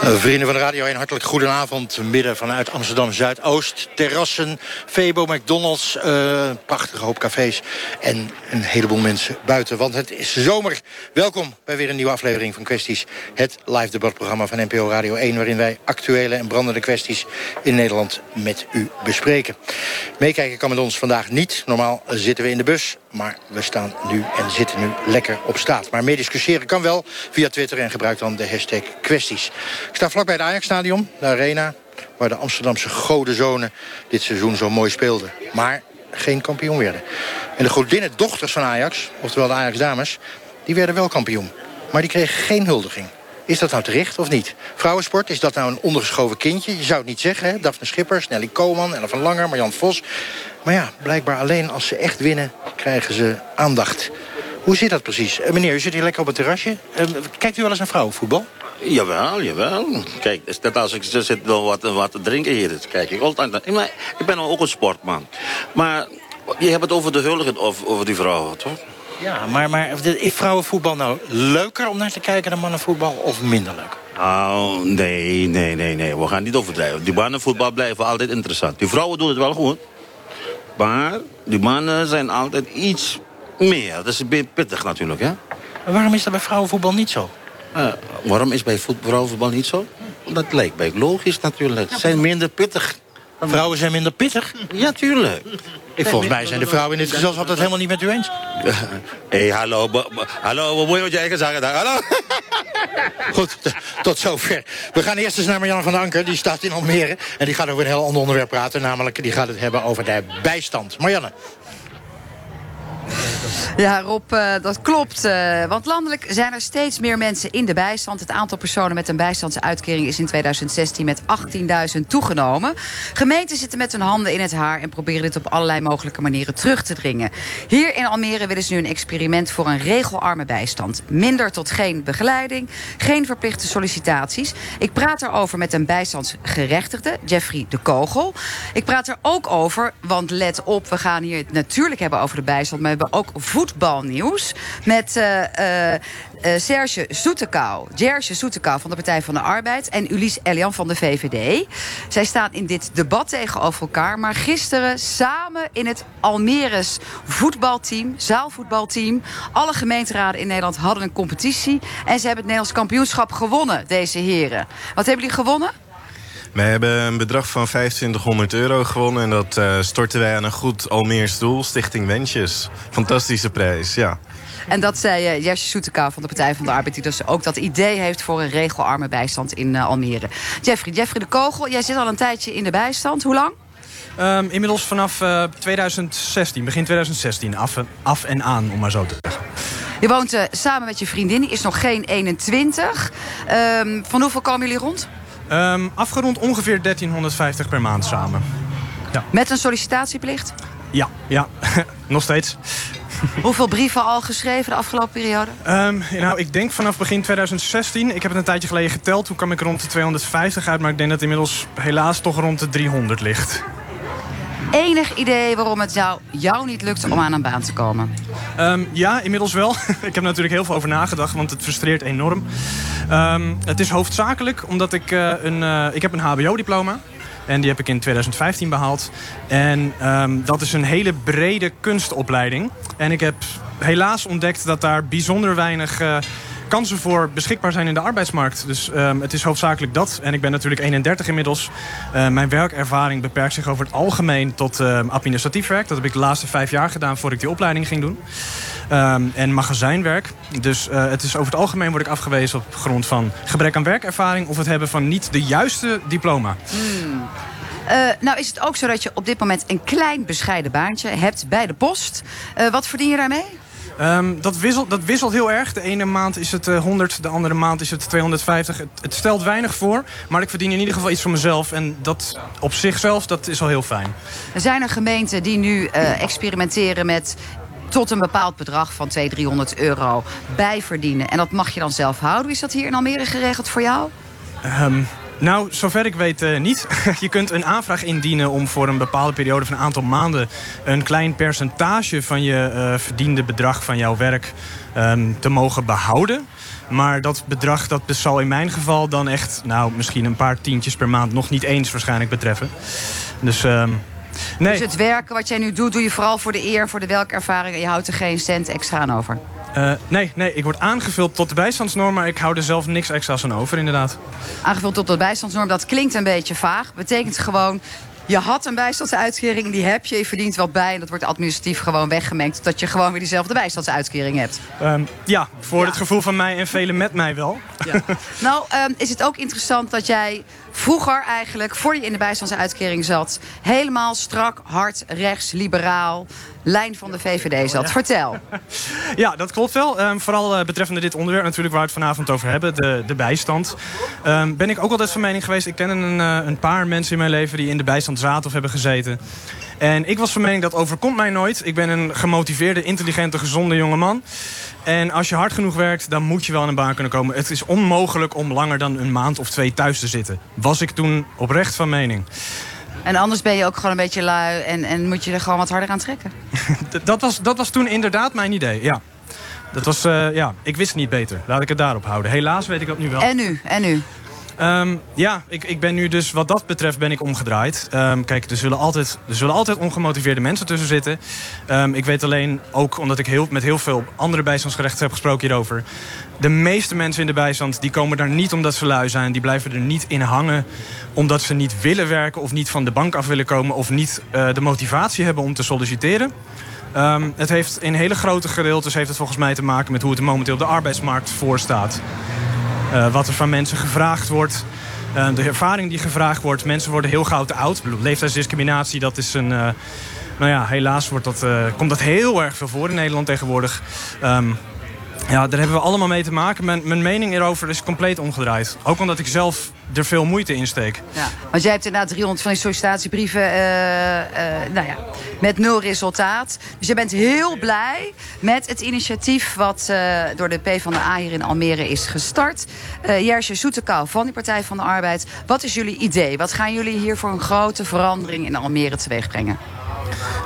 Eh, Vrienden van de Radio 1, hartelijk goedenavond. Midden vanuit Amsterdam Zuidoost. Terrassen, Febo, McDonald's, eh, prachtige hoop cafés en een heleboel mensen buiten. Want het is zomer. Welkom bij weer een nieuwe aflevering van Kwesties. Het live debatprogramma van NPO Radio 1... waarin wij actuele en brandende kwesties in Nederland met u bespreken. Meekijken kan met ons vandaag niet. Normaal zitten we in de bus, maar we staan nu en zitten nu lekker op straat. Maar meediscussiëren kan wel via Twitter en gebruik dan de hashtag kwesties. Ik sta vlakbij het Ajax-stadion, de Arena... waar de Amsterdamse godenzonen dit seizoen zo mooi speelden. Maar geen kampioen werden. En de godinnen dochters van Ajax, oftewel de Ajax-dames... die werden wel kampioen. Maar die kregen geen huldiging. Is dat nou terecht of niet? Vrouwensport, is dat nou een ondergeschoven kindje? Je zou het niet zeggen, hè? Daphne Schippers, Nelly Koolman, Ella van Langer, Marjan Vos. Maar ja, blijkbaar alleen als ze echt winnen, krijgen ze aandacht. Hoe zit dat precies? Eh, meneer, u zit hier lekker op het terrasje. Eh, kijkt u wel eens naar vrouwenvoetbal? Jawel, jawel. Kijk, net als ik zit wel wat, wat te drinken hier. Dus kijk ik altijd. Maar ik ben ook een sportman. Maar je hebt het over de huldiging of over die vrouwen, toch? Ja, maar, maar is vrouwenvoetbal nou leuker om naar te kijken dan mannenvoetbal of minder leuk? Oh, nee, nee, nee, nee. We gaan niet overdrijven. Die mannenvoetbal blijven altijd interessant. Die vrouwen doen het wel goed. Maar die mannen zijn altijd iets meer. Dat is een beetje pittig natuurlijk, hè? Maar waarom is dat bij vrouwenvoetbal niet zo? Uh, waarom is bij voet- vrouwenvoetbal niet zo? Dat lijkt mij logisch natuurlijk. Ze zijn minder pittig. Vrouwen zijn minder pittig? Ja, tuurlijk. Ik, volgens mij zijn de vrouwen in dit gezelschap dat helemaal niet met u eens. Hé, hey, hallo. Hallo, wat moet je met je eigen zeggen daar? Hallo? Goed, tot zover. We gaan eerst eens naar Marianne van Anker. Die staat in Almere. En die gaat over een heel ander onderwerp praten. Namelijk, die gaat het hebben over de bijstand. Marianne. Ja, Rob, eh, dat klopt. eh, want landelijk zijn er steeds meer mensen in de bijstand. Het aantal personen met een bijstandsuitkering is in 2016 met 18.000 toegenomen. Gemeenten zitten met hun handen in het haar en proberen dit op allerlei mogelijke manieren terug te dringen. Hier in Almere willen ze nu een experiment voor een regelarme bijstand. Minder tot geen begeleiding, geen verplichte sollicitaties. Ik praat erover met een bijstandsgerechtigde, Jeffrey de Kogel. Ik praat er ook over, want let op, we gaan hier het natuurlijk hebben over de bijstand, maar we hebben ook voetbalnieuws met eh, eh, eh, Serge Soetekau, Gerge Soetekau van de Partij van de Arbeid en Ulies Elian van de VVD. Zij staan in dit debat tegenover elkaar, maar gisteren samen in het Almeres voetbalteam, zaalvoetbalteam. Alle gemeenteraden in Nederland hadden een competitie en ze hebben het Nederlands kampioenschap gewonnen, deze heren. Wat hebben jullie gewonnen? Wij hebben een bedrag van 2500 euro gewonnen... en dat eh, storten wij aan een goed Almeers doel, Stichting Wensjes. Fantastische prijs, ja. En dat zei uh, Jersje Soetekau van de Partij van de Arbeid... die dus ook dat idee heeft voor een regelarme bijstand in uh, Almere. Jeffrey, Jeffrey de Kogel, jij zit al een tijdje in de bijstand. Hoe lang? Um, inmiddels vanaf uh, 2016, begin 2016, af, af, en aan, om maar zo te zeggen. Je woont uh, samen met je vriendin, die is nog geen 21. Um, van hoeveel komen jullie rond? Um, afgerond ongeveer 1350 per maand samen. Ja. Met een sollicitatieplicht? Ja, ja. nog steeds. Hoeveel brieven al geschreven de afgelopen periode? Um, nou, ik denk vanaf begin 2016. Ik heb het een tijdje geleden geteld. Toen kwam ik rond de 250 uit. Maar ik denk dat het inmiddels helaas toch rond de 300 ligt. Enig idee waarom het jou, jou niet lukt om aan een baan te komen? Um, ja, inmiddels wel. ik heb natuurlijk heel veel over nagedacht, want het frustreert enorm. Um, het is hoofdzakelijk omdat ik uh, een... Uh, ik heb een hbo-diploma. En die heb ik in 2015 behaald. En um, dat is een hele brede kunstopleiding. En ik heb helaas ontdekt dat daar bijzonder weinig... Uh, kansen voor beschikbaar zijn in de arbeidsmarkt. Dus um, het is hoofdzakelijk dat. En ik ben natuurlijk 31 inmiddels. Uh, mijn werkervaring beperkt zich over het algemeen tot uh, administratief werk. Dat heb ik de laatste vijf jaar gedaan voordat ik die opleiding ging doen. Um, en magazijnwerk. Dus uh, het is over het algemeen word ik afgewezen op grond van gebrek aan werkervaring... of het hebben van niet de juiste diploma. Hmm. Uh, nou is het ook zo dat je op dit moment een klein bescheiden baantje hebt bij de post. Wat verdien je daarmee? Um, dat, wisselt, dat wisselt heel erg. De ene maand is het uh, 100, de andere maand is het 250. Het, het, stelt weinig voor, maar ik verdien in ieder geval iets voor mezelf. En dat op zichzelf, dat is al heel fijn. Er zijn er gemeenten die nu uh, experimenteren met tot een bepaald bedrag van 200, 300 euro bijverdienen. En dat mag je dan zelf houden. Is dat hier in Almere geregeld voor jou? Um, Nou, zover ik weet uh, niet. je kunt een aanvraag indienen om voor een bepaalde periode van een aantal maanden... een klein percentage van je uh, verdiende bedrag van jouw werk um, te mogen behouden. Maar dat bedrag dat zal in mijn geval dan echt... nou, misschien een paar tientjes per maand nog niet eens waarschijnlijk betreffen. Dus... Um, Nee. Dus het werken wat jij nu doet, doe je vooral voor de eer, voor de werkervaring... en je houdt er geen cent extra aan over? Uh, nee, nee, ik word aangevuld tot de bijstandsnorm... maar ik hou er zelf niks extra's aan over, inderdaad. Aangevuld tot de bijstandsnorm, dat klinkt een beetje vaag. Betekent gewoon, je had een bijstandsuitkering, die heb je, je verdient wat bij... en dat wordt administratief gewoon weggemengd... dat je gewoon weer diezelfde bijstandsuitkering hebt. Um, ja, voor het gevoel van mij en velen met mij wel. Ja. nou, um, is het ook interessant dat jij vroeger eigenlijk... voor je in de bijstandsuitkering zat... helemaal strak, hard, rechts, liberaal lijn van de VVD zat. Vertel. Ja, dat klopt wel. Um, vooral uh, betreffende dit onderwerp natuurlijk waar we het vanavond over hebben. De, de bijstand. Um, ben ik ook altijd van mening geweest. Ik ken een, uh, een paar mensen in mijn leven die in de bijstand zaten of hebben gezeten. En ik was van mening dat overkomt mij nooit. Ik ben een gemotiveerde, intelligente, gezonde jongeman. En als je hard genoeg werkt, dan moet je wel aan een baan kunnen komen. Het is onmogelijk om langer dan een maand of twee thuis te zitten. Was ik toen oprecht van mening. En anders ben je ook gewoon een beetje lui en, en moet je er gewoon wat harder aan trekken. dat, was, dat was toen inderdaad mijn idee, ja. Dat was, uh, ja, ik wist niet beter. Laat ik het daarop houden. Helaas weet ik dat nu wel. En nu? En nu? Um, ja, ik, ik ben nu dus wat dat betreft ben ik omgedraaid. Um, kijk, er zullen, altijd, er zullen altijd ongemotiveerde mensen tussen zitten. Um, ik weet alleen, ook omdat ik heel, met heel veel andere bijstandsgerechten heb gesproken hierover... de meeste mensen in de bijstand die komen daar niet omdat ze lui zijn. Die blijven er niet in hangen omdat ze niet willen werken... of niet van de bank af willen komen... of niet uh, de motivatie hebben om te solliciteren. Het heeft in hele grote gedeeltes heeft het volgens mij te maken... met hoe het momenteel de arbeidsmarkt voor staat. Uh, wat er van mensen gevraagd wordt. Uh, de ervaring die gevraagd wordt. Mensen worden heel gauw te oud. Leeftijdsdiscriminatie, dat is een... Uh, nou ja, helaas wordt dat, komt dat heel erg veel voor in Nederland tegenwoordig. Um, ja, daar hebben we allemaal mee te maken. Mijn, mijn mening erover is compleet omgedraaid. Ook omdat ik zelf er veel moeite in steek. Ja, want jij hebt inderdaad 300 van die sollicitatiebrieven uh, nou ja, met nul resultaat. Dus je bent heel blij met het initiatief... wat uh, door de PvdA hier in Almere is gestart. Jersje Soetekou van die Partij van de Arbeid. Wat is jullie idee? Wat gaan jullie hier voor een grote verandering in Almere teweeg brengen?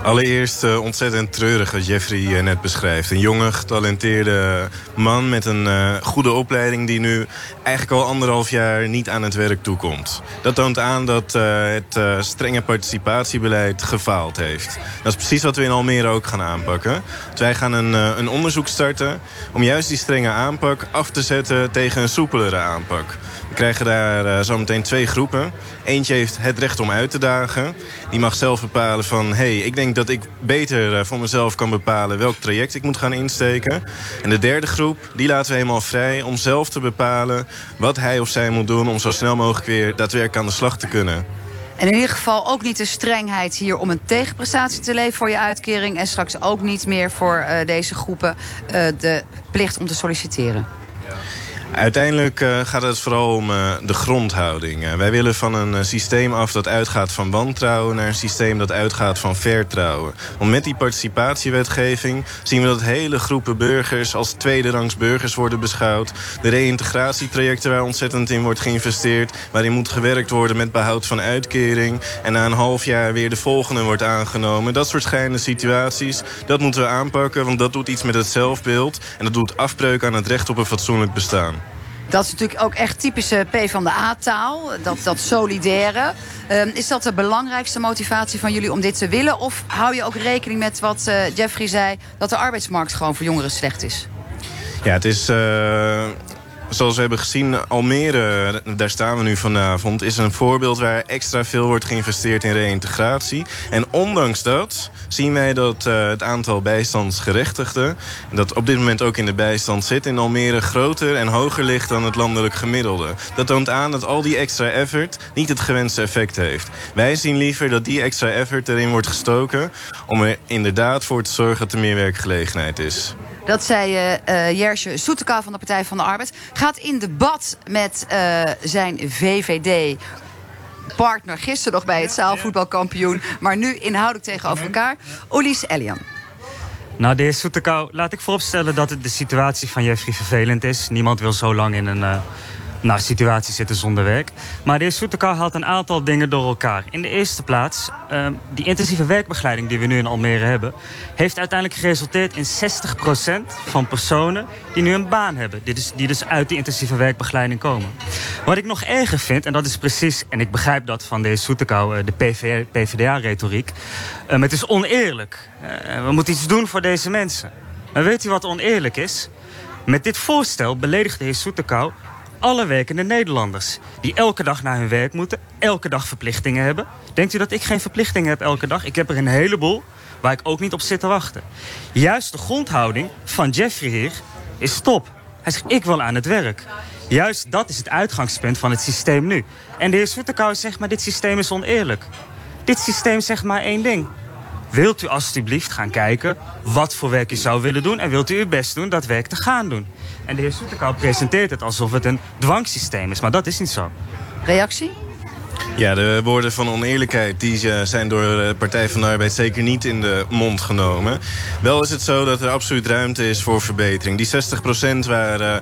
Allereerst uh, ontzettend treurig wat Jeffrey net beschrijft. Een jonge, getalenteerde man met een uh, goede opleiding... die nu eigenlijk al anderhalf jaar niet aan het werk toekomt. Dat toont aan dat het strenge participatiebeleid gefaald heeft. Dat is precies wat we in Almere ook gaan aanpakken. Dus wij gaan een, een onderzoek starten om juist die strenge aanpak af te zetten... tegen een soepelere aanpak. We krijgen daar uh, zometeen twee groepen. Eentje heeft het recht om uit te dagen. Die mag zelf bepalen van... hé, hey, ik denk dat ik beter uh, voor mezelf kan bepalen... welk traject ik moet gaan insteken. En de derde groep, die laten we helemaal vrij... om zelf te bepalen wat hij of zij moet doen... om zo snel mogelijk weer daadwerkelijk aan de slag te kunnen. En in ieder geval ook niet de strengheid hier om een tegenprestatie te leveren voor je uitkering. En straks ook niet meer voor uh, deze groepen uh, de plicht om te solliciteren. Uiteindelijk uh, gaat het vooral om uh, de grondhouding. Uh, wij willen van een systeem af dat uitgaat van wantrouwen... naar een systeem dat uitgaat van vertrouwen. Want met die participatiewetgeving zien we dat hele groepen burgers... als tweederangs burgers worden beschouwd. De reïntegratietrajecten waar ontzettend in wordt geïnvesteerd... waarin moet gewerkt worden met behoud van uitkering... en na een half jaar weer de volgende wordt aangenomen. Dat soort schijnende situaties, dat moeten we aanpakken... want dat doet iets met het zelfbeeld... en dat doet afbreuk aan het recht op een fatsoenlijk bestaan. Dat is natuurlijk ook echt typische P van de A-taal. Dat, dat solidaire. Um, is dat de belangrijkste motivatie van jullie om dit te willen? Of hou je ook rekening met wat uh, Jeffrey zei... dat de arbeidsmarkt gewoon voor jongeren slecht is? Ja, het is... Uh zoals we hebben gezien, Almere, daar staan we nu vanavond... is een voorbeeld waar extra veel wordt geïnvesteerd in reïntegratie. En ondanks dat zien wij dat uh, het aantal bijstandsgerechtigden... dat op dit moment ook in de bijstand zit in Almere... groter en hoger ligt dan het landelijk gemiddelde. Dat toont aan dat al die extra effort niet het gewenste effect heeft. Wij zien liever dat die extra effort erin wordt gestoken... om er inderdaad voor te zorgen dat er meer werkgelegenheid is. Dat zei uh, Jersje Soeteka van de Partij van de Arbeid. Gaat in debat met uh, zijn VVD partner. Gisteren nog bij het zaalvoetbalkampioen. Maar nu inhoudelijk tegenover elkaar. Ulis Elian. Nou, de heer Soetekau, laat ik vooropstellen dat het de situatie van Jeffrey vervelend is. Niemand wil zo lang in een uh, nou, situatie zitten zonder werk. Maar de heer haalt een aantal dingen door elkaar. In de eerste plaats, uh, die intensieve werkbegeleiding die we nu in Almere hebben... heeft uiteindelijk geresulteerd in 60% van personen die nu een baan hebben. Die dus, die dus uit die intensieve werkbegeleiding komen. Wat ik nog erger vind, en dat is precies... en ik begrijp dat van de heer uh, de PvdA-retoriek... Uh, het is oneerlijk. we moeten iets doen voor deze mensen. Maar weet u wat oneerlijk is? Met dit voorstel beledigt de heer Soetekau alle werkende Nederlanders. Die elke dag naar hun werk moeten, elke dag verplichtingen hebben. Denkt u dat ik geen verplichtingen heb elke dag? Ik heb er een heleboel waar ik ook niet op zit te wachten. Juist de grondhouding van Jeffrey hier is stop. Hij zegt, ik wil aan het werk. Juist dat is het uitgangspunt van het systeem nu. En de heer Soetekau zegt, maar dit systeem is oneerlijk. Dit systeem zegt maar één ding. Wilt u alstublieft gaan kijken wat voor werk u zou willen doen... en wilt u uw best doen dat werk te gaan doen? En de heer Soetekau presenteert het alsof het een dwangsysteem is, maar dat is niet zo. Reactie? Ja, de woorden van oneerlijkheid die eh, zijn door de Partij van de Arbeid zeker niet in de mond genomen. Wel is het zo dat er absoluut ruimte is voor verbetering. Die 60% waar uh,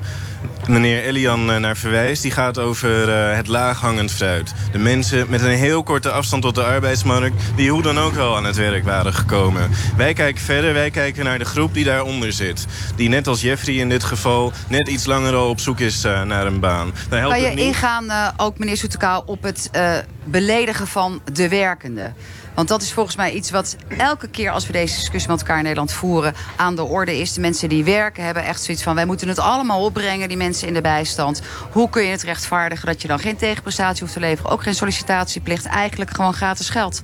meneer Elian uh, naar verwijst, die gaat over het laaghangend fruit. De mensen met een heel korte afstand tot de arbeidsmarkt, die hoe dan ook wel aan het werk waren gekomen. Wij kijken verder, wij kijken naar de groep die daaronder zit. Die net als Jeffrey in dit geval net iets langer al op zoek is naar een baan. kan je ingaan, ook meneer Soetekau, op het beledigen van de werkenden. Want dat is volgens mij iets wat elke keer als we deze discussie met elkaar in Nederland voeren... aan de orde is. De mensen die werken hebben echt zoiets van... wij moeten het allemaal opbrengen, die mensen in de bijstand. Hoe kun je het rechtvaardigen dat je dan geen tegenprestatie hoeft te leveren... ook geen sollicitatieplicht, eigenlijk gewoon gratis geld?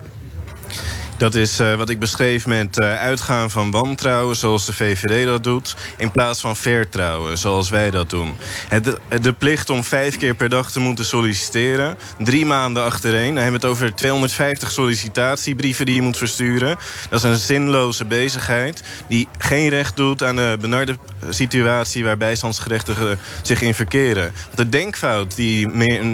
Dat is uh, wat ik beschreef met uh, uitgaan van wantrouwen, zoals de VVD dat doet... in plaats van vertrouwen, zoals wij dat doen. De, de plicht om vijf keer per dag te moeten solliciteren... drie maanden achtereen, dan hebben we het over 250 sollicitatiebrieven die je moet versturen. Dat is een zinloze bezigheid die geen recht doet aan de benarde situatie... waar bijstandsgerechtigen zich in verkeren. De denkfout die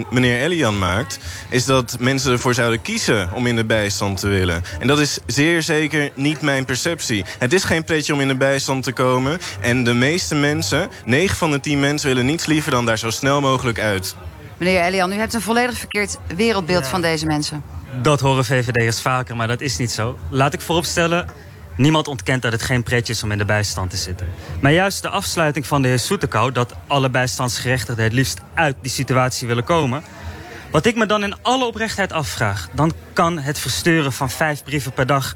meneer Elian maakt... is dat mensen ervoor zouden kiezen om in de bijstand te willen... En is zeer zeker niet mijn perceptie. Het is geen pretje om in de bijstand te komen. En de meeste mensen, 9 van de 10 mensen... willen niets liever dan daar zo snel mogelijk uit. Meneer Elian, u hebt een volledig verkeerd wereldbeeld van deze mensen. Dat horen VVD'ers vaker, maar dat is niet zo. Laat ik vooropstellen, Niemand ontkent dat het geen pretje is om in de bijstand te zitten. Maar juist de afsluiting van de heer Soetekau... dat alle bijstandsgerechtigden het liefst uit die situatie willen komen... Wat ik me dan in alle oprechtheid afvraag... dan kan het versturen van vijf brieven per dag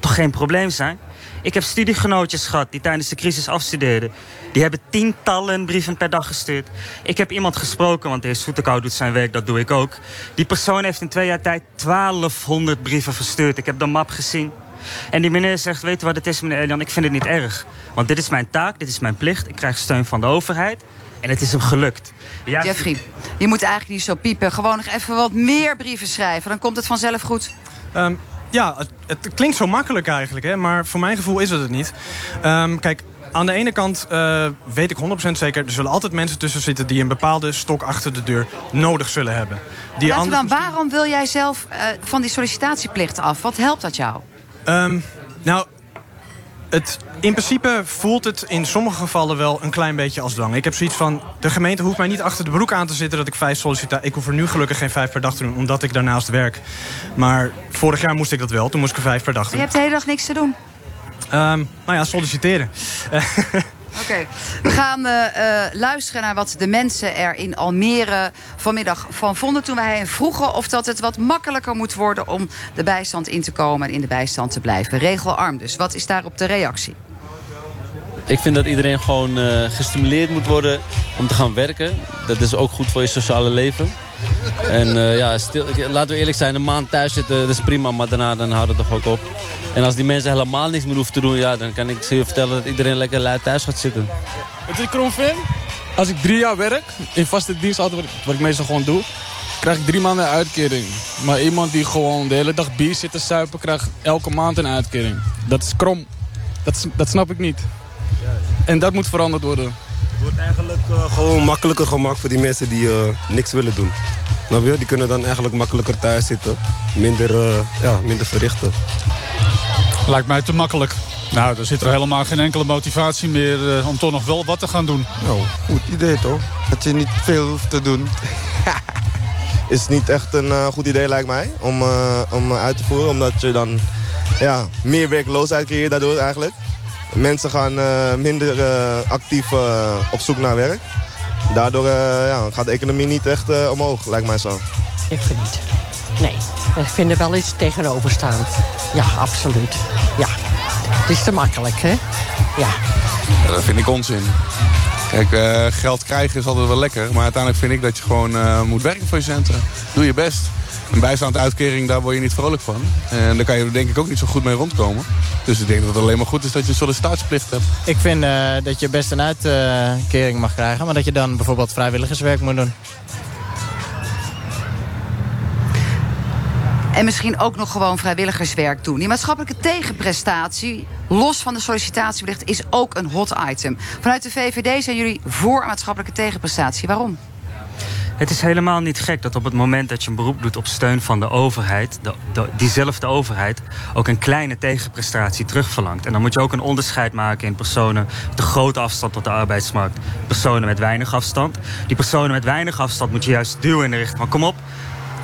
toch geen probleem zijn? Ik heb studiegenootjes gehad die tijdens de crisis afstudeerden. Die hebben tientallen brieven per dag gestuurd. Ik heb iemand gesproken, want de heer doet zijn werk, dat doe ik ook. Die persoon heeft in twee jaar tijd 1200 brieven verstuurd. Ik heb de map gezien. En die meneer zegt, weet je wat het is meneer Elian, ik vind het niet erg. Want dit is mijn taak, dit is mijn plicht. Ik krijg steun van de overheid. En het is hem gelukt. Ja, Jeffrey, je moet eigenlijk niet zo piepen. Gewoon nog even wat meer brieven schrijven. Dan komt het vanzelf goed. Um, ja, het, het, klinkt zo makkelijk eigenlijk. Hè? Maar voor mijn gevoel is het het niet. Um, kijk, aan de ene kant uh, weet ik 100% zeker... er zullen altijd mensen tussen zitten... die een bepaalde stok achter de deur nodig zullen hebben. Die dan, waarom wil jij zelf uh, van die sollicitatieplicht af? Wat helpt dat jou? Um, nou, het, in principe voelt het in sommige gevallen wel een klein beetje als dwang. Ik heb zoiets van, de gemeente hoeft mij niet achter de broek aan te zitten... dat ik vijf sollicita. Ik hoef er nu gelukkig geen vijf per dag te doen, omdat ik daarnaast werk. Maar vorig jaar moest ik dat wel, toen moest ik er vijf per dag doen. Je hebt de hele dag niks te doen? Um, nou ja, solliciteren. Oké, we gaan uh, uh, luisteren naar wat de mensen er in Almere vanmiddag van vonden... toen wij hen vroegen of dat het wat makkelijker moet worden... om de bijstand in te komen en in de bijstand te blijven. Regelarm dus. Wat is daarop de reactie? Ik vind dat iedereen gewoon uh, gestimuleerd moet worden om te gaan werken. Dat is ook goed voor je sociale leven. En uh, ja, stil, laten we eerlijk zijn, een maand thuis zitten, dat is prima, maar daarna dan houdt het toch ook op. En als die mensen helemaal niks meer hoeven te doen, ja, dan kan ik je vertellen dat iedereen lekker lui thuis gaat zitten. Het is Kron vind, als ik drie jaar werk, in vaste dienst, altijd wat ik meestal gewoon doe, krijg ik drie maanden uitkering. Maar iemand die gewoon de hele dag bier zit te suipen, krijgt elke maand een uitkering. Dat is krom. Dat, dat snap ik niet. En dat moet veranderd worden. Het wordt eigenlijk uh, gewoon makkelijker gemaakt voor die mensen die uh, niks willen doen. Nou, die kunnen dan eigenlijk makkelijker thuis zitten. Minder, uh, ja, minder verrichten. Lijkt mij te makkelijk. Nou, dan zit er helemaal geen enkele motivatie meer eh, om toch nog wel wat te gaan doen. Nou, goed idee toch? Dat je niet veel hoeft te doen. is niet echt een eh, goed idee lijkt mij om, eh, om uit te voeren. Omdat je dan ja, meer werkloosheid creëert daardoor eigenlijk. Mensen gaan eh, minder eh, actief eh, op zoek naar werk. Daardoor eh, ja, gaat de economie niet echt eh, omhoog, lijkt mij zo. Ik vind niet. Nee, ik vind er wel iets tegenover staan. Ja, absoluut. Ja, het is te makkelijk, hè? Ja. Ja, dat vind ik onzin. Kijk, eh, geld krijgen is altijd wel lekker. Maar uiteindelijk vind ik dat je gewoon eh, moet werken voor je centen. Doe je best. Een bijstandsuitkering, daar word je niet vrolijk van. En daar kan je er denk ik ook niet zo goed mee rondkomen. Dus ik denk dat het alleen maar goed is dat je een sollicitatieplicht hebt. Ik vind eh, dat je best een uitkering mag krijgen, maar dat je dan bijvoorbeeld vrijwilligerswerk moet doen. En misschien ook nog gewoon vrijwilligerswerk doen. Die maatschappelijke tegenprestatie, los van de sollicitatieplicht, is ook een hot item. Vanuit de VVD zijn jullie voor een maatschappelijke tegenprestatie. Waarom? Het is helemaal niet gek dat op het moment dat je een beroep doet op steun van de overheid, de, de- diezelfde overheid ook een kleine tegenprestatie terugverlangt. En dan moet je ook een onderscheid maken in personen met een grote afstand tot de arbeidsmarkt, personen met weinig afstand. Die personen met weinig afstand moet je juist duwen in de richting van kom op,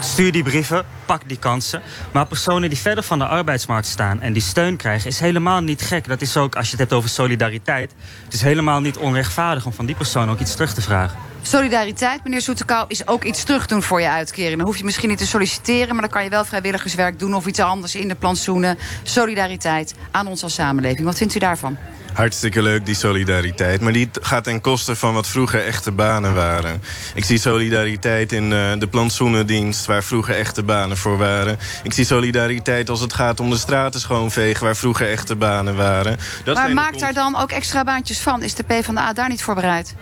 Stuur die brieven, pak die kansen. Maar personen die verder van de arbeidsmarkt staan en die steun krijgen, is helemaal niet gek. Dat is ook, als je het hebt over solidariteit, het is helemaal niet onrechtvaardig om van die persoon ook iets terug te vragen. Solidariteit, meneer Soetekau, is ook iets terugdoen voor je uitkering. Dan hoef je misschien niet te solliciteren, maar dan kan je wel vrijwilligerswerk doen of iets anders in de plantsoenen. Solidariteit aan ons als samenleving. Wat vindt u daarvan? Hartstikke leuk, die solidariteit. Maar die gaat ten koste van wat vroeger echte banen waren. Ik zie solidariteit in eh, de plantsoenendienst... waar vroeger echte banen voor waren. Ik zie solidariteit als het gaat om de straten schoonvegen... waar vroeger echte banen waren. Dat maar maakt daar dan ook extra baantjes van? Is de PvdA daar niet voor bereid?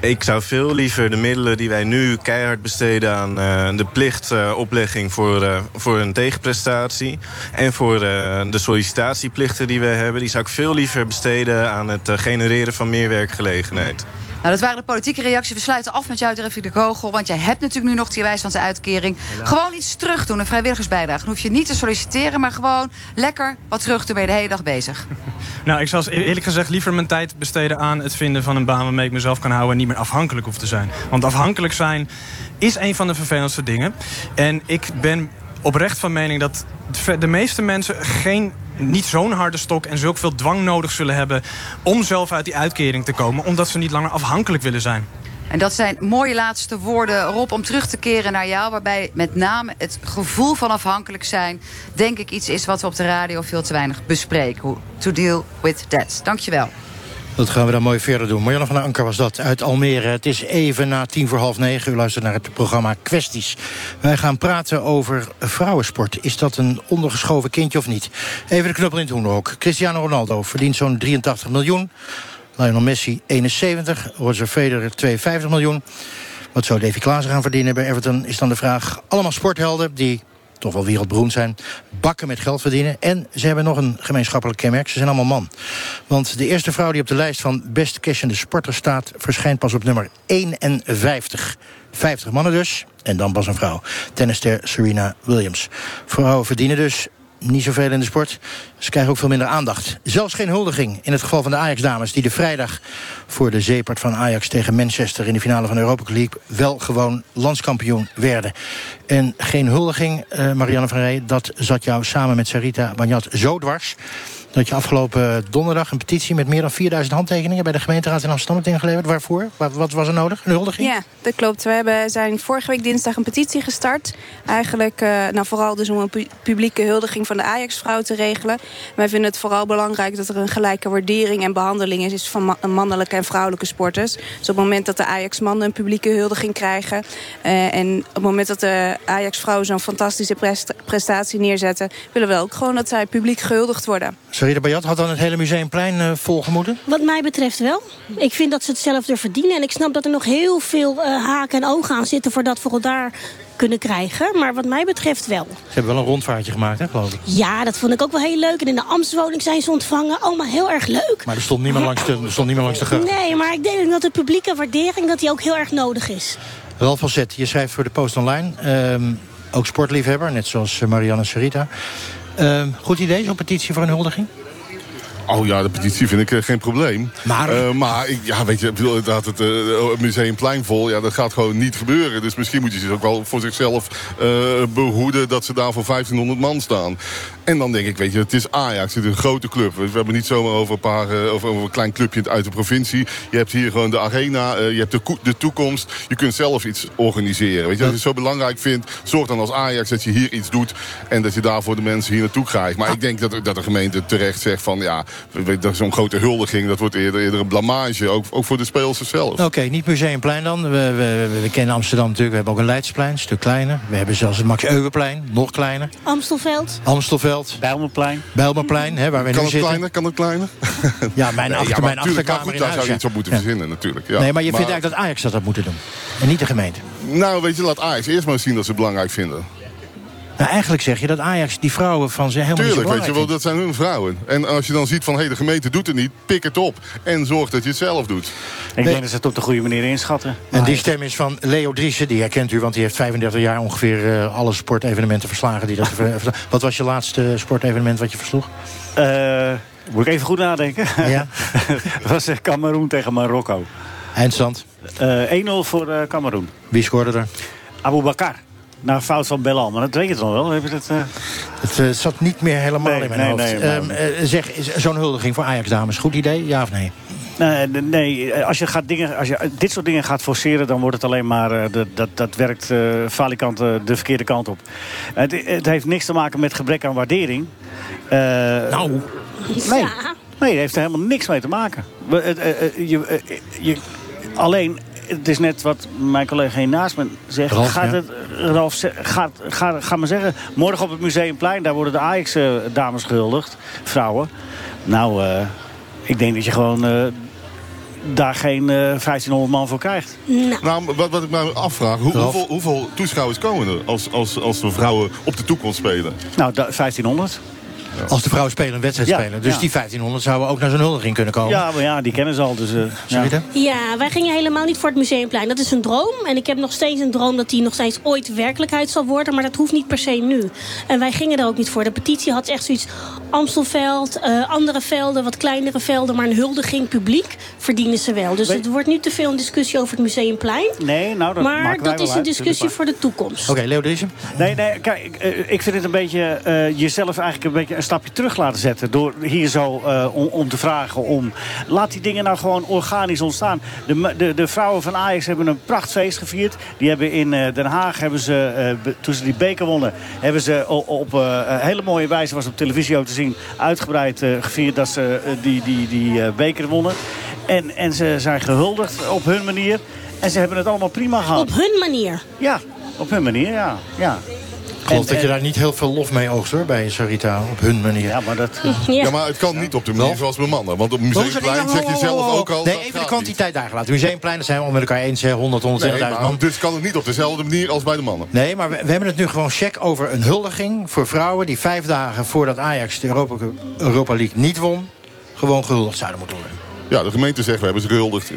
Ik zou veel liever de middelen die wij nu keihard besteden aan eh, de plichtoplegging voor, eh, voor een tegenprestatie. En voor eh, de sollicitatieplichten die we hebben. Die zou ik veel liever besteden aan het genereren van meer werkgelegenheid. Nou, dat waren de politieke reacties. We sluiten af met jou, Durfie de Kogel. Want jij hebt natuurlijk nu nog die uitkering. Gewoon iets terug doen, een vrijwilligersbijdrage. Dan hoef je niet te solliciteren, maar gewoon lekker wat terug doen. Ben je de hele dag bezig. Nou, ik zal eerlijk gezegd liever mijn tijd besteden aan het vinden van een baan waarmee ik mezelf kan houden en niet meer afhankelijk hoef te zijn. Want afhankelijk zijn is een van de vervelendste dingen. En ik ben oprecht van mening dat de meeste mensen geen niet zo'n harde stok en zulk veel dwang nodig zullen hebben om zelf uit die uitkering te komen, omdat ze niet langer afhankelijk willen zijn. En dat zijn mooie laatste woorden, Rob, om terug te keren naar jou. Waarbij met name het gevoel van afhankelijk zijn... denk ik iets is wat we op de radio veel te weinig bespreken. To deal with that. Dankjewel. Dat gaan we dan mooi verder doen. Marianne van Anker was dat uit Almere. Het is even na tien voor half negen. U luistert naar het programma Kwesties. Wij gaan praten over vrouwensport. Is dat een ondergeschoven kindje of niet? Even de knuppel in het hoenderhok. Cristiano Ronaldo verdient zo'n 83 miljoen. Lionel Messi 71. Roger Federer 52 miljoen. Wat zou Davy Klaassen gaan verdienen bij Everton? Is dan de vraag. Allemaal sporthelden die toch wel wereldberoemd zijn, bakken met geld verdienen. En ze hebben nog een gemeenschappelijk kenmerk. Ze zijn allemaal man. Want de eerste vrouw die op de lijst van best cashende sporters staat... verschijnt pas op nummer 51. 50 mannen dus, en dan pas een vrouw. Tennister Serena Williams. Vrouwen verdienen dus niet zoveel in de sport. Ze krijgen ook veel minder aandacht. Zelfs geen huldiging in het geval van de Ajax-dames... die de vrijdag voor de zeepart van Ajax tegen Manchester... in de finale van de Europa League wel gewoon landskampioen werden. En geen huldiging, eh, Marianne van Rij... dat zat jou samen met Sarita Banjat zo dwars... dat je afgelopen donderdag een petitie met meer dan 4000 handtekeningen... bij de gemeenteraad in Amsterdam hebt ingeleverd. Waarvoor? Wat, was er nodig? Een huldiging? Ja, dat klopt. We hebben, zijn vorige week dinsdag een petitie gestart. Eigenlijk eh, nou, vooral dus om een pu- publieke huldiging van de Ajax-vrouw te regelen. Wij vinden het vooral belangrijk dat er een gelijke waardering en behandeling is van ma- mannelijke en vrouwelijke sporters. Dus op het moment dat de Ajax-mannen een publieke huldiging krijgen... eh, en op het moment dat de Ajax-vrouwen zo'n fantastische prest- prestatie neerzetten... willen we ook gewoon dat zij publiek gehuldigd worden. Sarita Banjat had dan het hele museumplein eh, volgemoeten? Wat mij betreft wel. Ik vind dat ze hetzelfde verdienen. En ik snap dat er nog heel veel eh, haken en ogen aan zitten... voordat we daar kunnen krijgen. Maar wat mij betreft wel. Ze hebben wel een rondvaartje gemaakt, hè, geloof ik. Ja, dat vond ik ook wel heel leuk. En in de Amstwoning zijn ze ontvangen. Allemaal heel erg leuk. Maar er stond niemand langs de, er stond niemand langs de gracht. Nee, maar ik denk dat de publieke waardering dat die ook heel erg nodig is. Ralf van Zet, je schrijft voor de Post Online. Ehm, ook sportliefhebber, net zoals eh, Marianne Sarita. Ehm, goed idee, zo'n petitie voor een huldiging? Oh ja, de petitie vind ik eh, geen probleem. Maar, maar ik, ja, weet je, inderdaad, het, eh, het museumplein vol, ja, dat gaat gewoon niet gebeuren. Dus misschien moet je ze ook wel voor zichzelf eh, behoeden dat ze daar voor 1500 man staan. En dan denk ik, weet je, het is Ajax, het is een grote club. We hebben niet zomaar over een, paar, eh, over, over een klein clubje uit de provincie. Je hebt hier gewoon de arena, eh, je hebt de, toekomst. Je kunt zelf iets organiseren. Weet je, als je het zo belangrijk vindt, zorg dan als Ajax dat je hier iets doet... en dat je daarvoor de mensen hier naartoe krijgt. Maar ik denk dat, dat de gemeente terecht zegt van... ja, weet- dat is zo'n grote huldiging, dat wordt eerder, eerder een blamage. Ook, ook voor de spelers zelf. Oké, niet Museumplein dan. We, we, we, we kennen Amsterdam natuurlijk. We hebben ook een Leidsplein, een stuk kleiner. We hebben zelfs het Max Euweplein, nog kleiner. Amstelveld. Amstelveld. Bijlmerplein. Bijlmerplein, hè, waar we Kan nu het zitten. kleiner? Kan het kleiner? Ja, mijn, Nee, achter, ja, mijn tuurlijk, maar achterkamer goed, in daar huis. zou je ja. iets op moeten Ja. verzinnen natuurlijk. Ja. Nee, maar je vindt eigenlijk dat Ajax dat had moeten doen. En niet de gemeente. Nou, weet je, laat Ajax eerst maar eens zien dat ze het belangrijk vinden. Nou, eigenlijk zeg je dat Ajax die vrouwen van ze helemaal Tuurlijk, niet weet je wel, dat zijn hun vrouwen. En als je dan ziet van, hé, de gemeente doet het niet, pik het op. En zorg dat je het zelf doet. Ik denk dat ze het op de goede manier inschatten. En die stem is van Leo Driessen, die herkent u, want die heeft 35 jaar ongeveer eh, alle sportevenementen verslagen. Die dat wat was je laatste sportevenement wat je versloeg? Eh, moet ik even goed nadenken? Ja. dat was eh, Cameroen tegen Marokko. Eindstand? Eh 1-0 voor eh Cameroen. Wie scoorde er? Abu Bakar. Na fout van Belal, maar dat weet je toch wel? Heb je dat, eh? Het eh, zat niet meer helemaal Nee, in mijn nee, hoofd. nee, Ehm, eh, zeg, zo'n huldiging voor Ajax-dames, goed idee, ja of nee? Nee, nee, als je, gaat dingen, als je dit soort dingen gaat forceren... dan wordt het alleen maar... eh, de- dat, dat werkt eh falikant eh, de verkeerde kant op. Het, het heeft niks te maken met gebrek aan waardering. nou. Nee. nee, het heeft er helemaal niks mee te maken. Eh, eh, je, eh, je, alleen, het is net wat mijn collega hier naast me zegt. Ralf, gaat ja. het, Ralf, gaat, ga, ga maar zeggen... morgen op het Museumplein, daar worden de Ajax-dames gehuldigd. Vrouwen. Nou, eh, ik denk dat je gewoon... eh, daar geen eh 1500 man voor krijgt. Nou, maar wat, wat ik me afvraag, hoe, hoeveel, hoeveel toeschouwers komen er als, als, als de vrouwen op de toekomst spelen? Nou, da- 1500. Als de vrouwen spelen, een wedstrijd Ja, spelen. Dus ja. die 1500 zouden ook naar zo'n huldiging kunnen komen. Ja, maar ja, die kennen ze al. Dus, eh, ja. Ja, wij gingen helemaal niet voor het Museumplein. Dat is een droom. En ik heb nog steeds een droom dat die nog steeds ooit werkelijkheid zal worden. Maar dat hoeft niet per se nu. En wij gingen er ook niet voor. De petitie had echt zoiets... Amstelveld, eh, andere velden, wat kleinere velden... maar een huldiging publiek verdienen ze wel. Dus Weet- het wordt nu te veel een discussie over het Museumplein. Nee, nou, dat maar maken wij dat wel is een uit, discussie voor de toekomst. Oké, Leo Driessen? Nee, nee, kijk, ik, eh, ik vind het een beetje eh, jezelf eigenlijk een beetje een stapje terug laten zetten. Door hier zo eh, om, om te vragen om. Laat die dingen nou gewoon organisch ontstaan. De, de, de vrouwen van Ajax hebben een prachtfeest gevierd. Die hebben in eh, Den Haag, hebben ze, eh, toen ze die beker wonnen, hebben ze op een hele mooie wijze, was op televisie ook te zien, uitgebreid gevierd dat ze die, die, die beker wonnen. En, en ze zijn gehuldigd op hun manier. En ze hebben het allemaal prima gehad. Op hun manier. Ja, op hun manier, ja. ja. Ik geloof En- dat je daar niet heel veel lof mee oogst hoor, bij Sarita, op hun manier. Ja, maar dat... Ja. maar het kan niet op de manier zoals bij mannen. Want op museumplein zeg je zelf ook al... Nee, even de kwantiteit daar gelaten. Museumplein, dat zijn we met elkaar eens, hè, 100, 120.000 niet. Nee, man. dus kan het niet op dezelfde manier als bij de mannen. Nee, maar we, we hebben het nu gewoon check over een huldiging voor vrouwen... die vijf dagen voordat Ajax de Europa League niet won... gewoon gehuldigd zouden moeten worden. Ja, de gemeente zegt we hebben ze gehuldigd.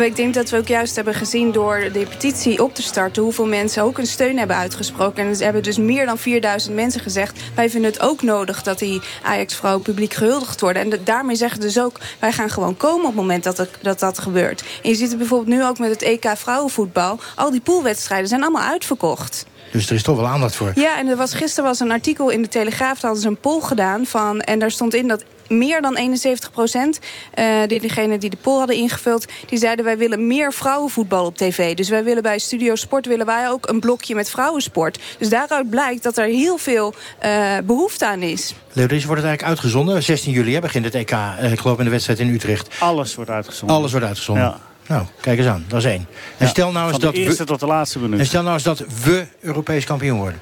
Ik denk dat we ook juist hebben gezien door de petitie op te starten... hoeveel mensen ook een steun hebben uitgesproken. En ze hebben dus meer dan 4000 mensen gezegd... wij vinden het ook nodig dat die Ajax-vrouwen publiek gehuldigd worden. En daarmee zeggen ze dus ook... wij gaan gewoon komen op het moment dat dat, dat gebeurt. En je ziet het bijvoorbeeld nu ook met het EK vrouwenvoetbal. Al die poolwedstrijden zijn allemaal uitverkocht. Dus er is toch wel aandacht voor. Ja, en er was, gisteren was een artikel in de Telegraaf... daar hadden ze een poll gedaan van, en daar stond in dat meer dan 71 procent... eh, die, diegenen die de poll hadden ingevuld... die zeiden wij willen meer vrouwenvoetbal op tv. Dus wij willen bij Studio Sport willen wij ook een blokje met vrouwensport. Dus daaruit blijkt dat er heel veel eh, behoefte aan is. Leo, deze wordt het eigenlijk uitgezonden. 16 juli hè, begint het EK, eh, ik geloof in de wedstrijd in Utrecht. Alles wordt uitgezonden. Alles wordt uitgezonden. Ja. Nou, kijk eens aan, dat is één. En Ja, stel nou eens van de dat eerste we, tot de laatste minuut. en stel nou eens dat we Europees kampioen worden.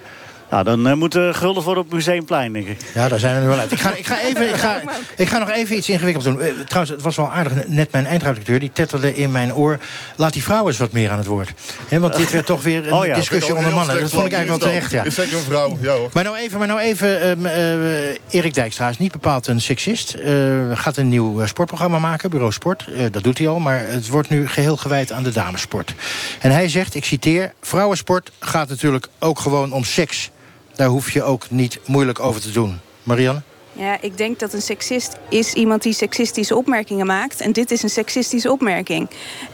Nou, dan uh, moet er gulden voor op Museumplein, denk ik. Ja, daar zijn we nu wel uit. Ik ga, ik ga, even, ik ga, ik ga nog even iets ingewikkeld doen. Eh, trouwens, het was wel aardig. Net mijn eindredacteur, die tetterde in mijn oor... laat die vrouwen eens wat meer aan het woord. Hè, want dit werd toch weer een Oh ja, discussie onder mannen. Dat vond ik eigenlijk wel terecht, ja. Is zeker een vrouw, ja hoor. Maar nou even, maar nou even ehm, eh, Erik Dijkstra is niet bepaald een seksist. Eh, gaat een nieuw eh, sportprogramma maken, Bureau Sport. Eh, dat doet hij al, maar het wordt nu geheel gewijd aan de damesport. En hij zegt, ik citeer... vrouwensport gaat natuurlijk ook gewoon om seks. Daar hoef je ook niet moeilijk over te doen. Marianne? Ja, ik denk dat een seksist is iemand die seksistische opmerkingen maakt. En dit is een seksistische opmerking.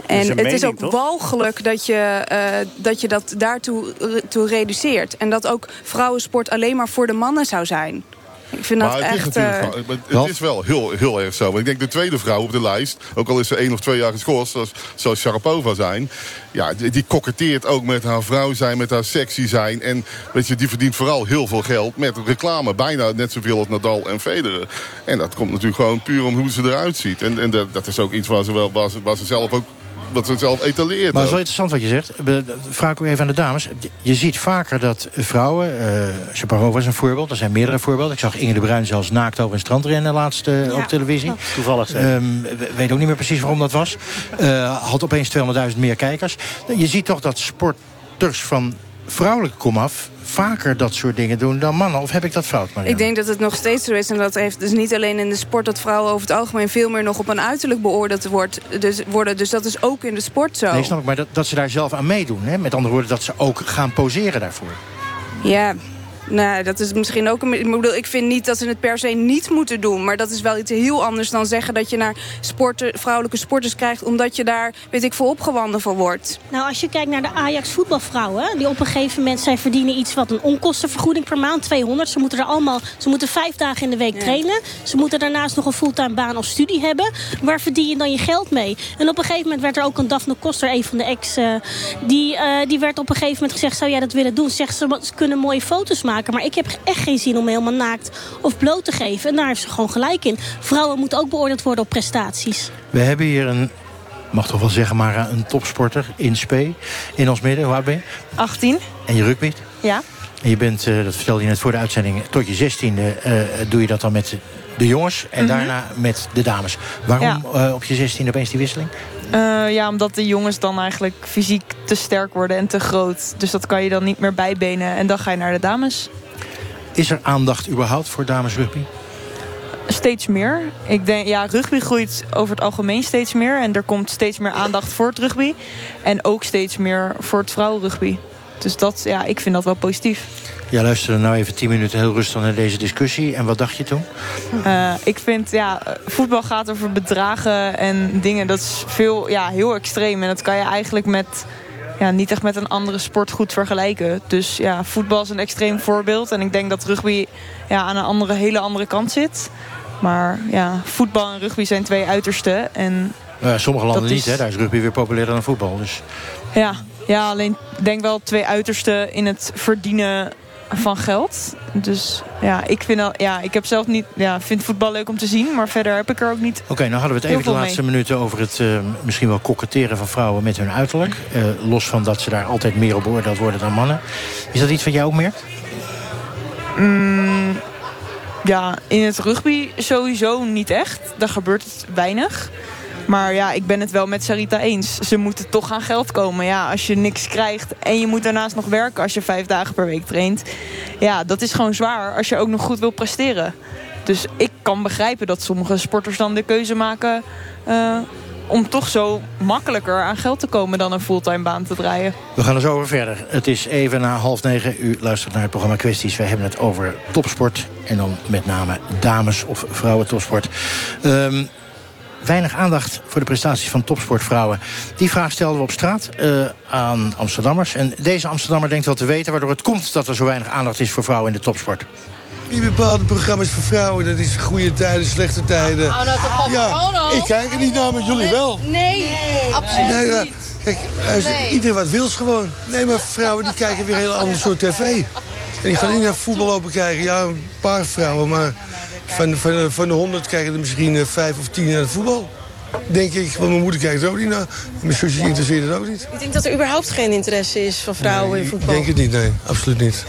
En het is ook toch? walgelijk dat je, eh, dat je dat daartoe re- toe reduceert. En dat ook vrouwensport alleen maar voor de mannen zou zijn. Ik vind dat Maar het is, echt... natuurlijk, eh, wel- het is wel heel, heel erg zo. Want ik denk de tweede vrouw op de lijst, ook al is ze één of twee jaar geschorst, zoals, zoals Sharapova zijn, ja, die, die koketteert ook met haar vrouw zijn, met haar sexy zijn. En weet je, die verdient vooral heel veel geld met reclame. Bijna net zoveel als Nadal en Federer. En dat komt natuurlijk gewoon puur om hoe ze eruit ziet. En, en dat, dat is ook iets waar ze, wel, waar ze, waar ze zelf ook wat ze zelf etaleert. Maar het is wel ook. interessant wat je zegt. Vraag ik ook even aan de dames. Je ziet vaker dat vrouwen... eh Shaparova is een voorbeeld. Er zijn meerdere voorbeelden. Ik zag Inge de Bruin zelfs naakt over een strandrennen laatst eh, op televisie. Toevallig. zeg. Ehm, we- weet ook niet meer precies waarom dat was. Eh, had opeens 200.000 meer kijkers. Je ziet toch dat sporters van vrouwelijke komaf... vaker dat soort dingen doen dan mannen. Of heb ik dat fout, Marianne? Ik denk dat het nog steeds zo is. En dat heeft dus niet alleen in de sport dat vrouwen over het algemeen veel meer nog op een uiterlijk beoordeeld wordt, dus, worden. Dus dat is ook in de sport zo. Nee, snap ik. Maar dat, dat ze daar zelf aan meedoen. Hè? Met andere woorden, dat ze ook gaan poseren daarvoor. Ja, nou, dat is misschien ook een. Ik, bedoel, ik vind niet dat ze het per se niet moeten doen. Maar dat is wel iets heel anders dan zeggen dat je naar sporten, vrouwelijke sporters krijgt. omdat je daar, weet ik, voor opgewonden voor wordt. Nou, als je kijkt naar de Ajax voetbalvrouwen... die op een gegeven moment, zij verdienen iets wat een onkostenvergoeding per maand, 200. Ze moeten er allemaal, ze moeten vijf dagen in de week trainen. Ze moeten daarnaast nog een fulltime baan of studie hebben. Waar verdien je dan je geld mee? En op een gegeven moment werd er ook een Daphne Koster, een van de ex... eh, die, eh, die werd op een gegeven moment gezegd, zou jij dat willen doen? Zegt ze, ze kunnen mooie foto's maken. Maar ik heb echt geen zin om me helemaal naakt of bloot te geven. En daar heeft ze gewoon gelijk in. Vrouwen moeten ook beoordeeld worden op prestaties. We hebben hier een, mag toch wel zeggen, maar een topsporter in spe. In ons midden. Hoe oud ben je? 18. En je rugby. Ja. En je bent, eh, dat vertelde je net voor de uitzending, tot je zestiende eh, doe je dat dan met de jongens. En Mhm. daarna met de dames. Waarom eh, op je zestiende opeens die wisseling? Eh, ja, omdat de jongens dan eigenlijk fysiek te sterk worden en te groot. Dus dat kan je dan niet meer bijbenen. En dan ga je naar de dames. Is er aandacht überhaupt voor damesrugby? Steeds meer. Ik denk, ja, rugby groeit over het algemeen steeds meer. En er komt steeds meer aandacht voor het rugby. En ook steeds meer voor het vrouwenrugby. Dus dat, ja, ik vind dat wel positief. Jij luisterde nou even tien minuten heel rustig naar deze discussie. En wat dacht je toen? Eh, ik vind, ja, voetbal gaat over bedragen en dingen. Dat is veel, ja, heel extreem. En dat kan je eigenlijk met, ja, niet echt met een andere sport goed vergelijken. Dus ja, voetbal is een extreem voorbeeld. En ik denk dat rugby ja, aan een andere, hele andere kant zit. Maar ja, voetbal en rugby zijn twee uitersten. En Eh, sommige landen niet, hè? Daar is rugby weer populairder dan voetbal. Dus ja, ja, alleen ik denk wel twee uitersten in het verdienen van geld. Dus ja, ik vind al, ja, ik heb zelf niet, ja, vind voetbal leuk om te zien, maar verder heb ik er ook niet. Oké, nou hadden we het even de laatste mee. minuten over het eh, misschien wel koketteren van vrouwen met hun uiterlijk. Eh, los van dat ze daar altijd meer op beoordeeld worden dan mannen. Is dat iets wat jij ook merkt? Mm, ja, in het rugby sowieso niet echt. Daar gebeurt het weinig. Maar ja, ik ben het wel met Sarita eens. Ze moeten toch aan geld komen. Ja, als je niks krijgt en je moet daarnaast nog werken als je vijf dagen per week traint. Ja, dat is gewoon zwaar als je ook nog goed wil presteren. Dus ik kan begrijpen dat sommige sporters dan de keuze maken... eh, om toch zo makkelijker aan geld te komen dan een fulltime baan te draaien. We gaan er zo over verder. Het is even na half negen. U luistert naar het programma Kwesties. We hebben het over topsport. En dan met name dames- of vrouwentopsport. Ehm weinig aandacht voor de prestaties van topsportvrouwen. Die vraag stelden we op straat eh, aan Amsterdammers. En deze Amsterdammer denkt wel te weten... waardoor het komt dat er zo weinig aandacht is voor vrouwen in de topsport. Wie bepaalt de programma's voor vrouwen? Dat is goede tijden, slechte tijden. Oh, nou, toch op. ja, Oh, nou. ik kijk er niet naar, maar jullie wel. Nee, absoluut Nee, ja, niet. Kijk, als Nee. iedereen wat wils gewoon. Nee, maar vrouwen die kijken weer een heel ander soort tv. En die gaan niet naar voetbal lopen kijken. Ja, een paar vrouwen, maar van, van, van de honderd kijken er misschien eh, vijf of tien naar het voetbal. Denk ik, want mijn moeder kijkt er ook niet naar. Mijn zusje interesseert het ook niet. Ik denk dat er überhaupt geen interesse is van vrouwen in Ik voetbal. denk het niet, nee. Absoluut niet.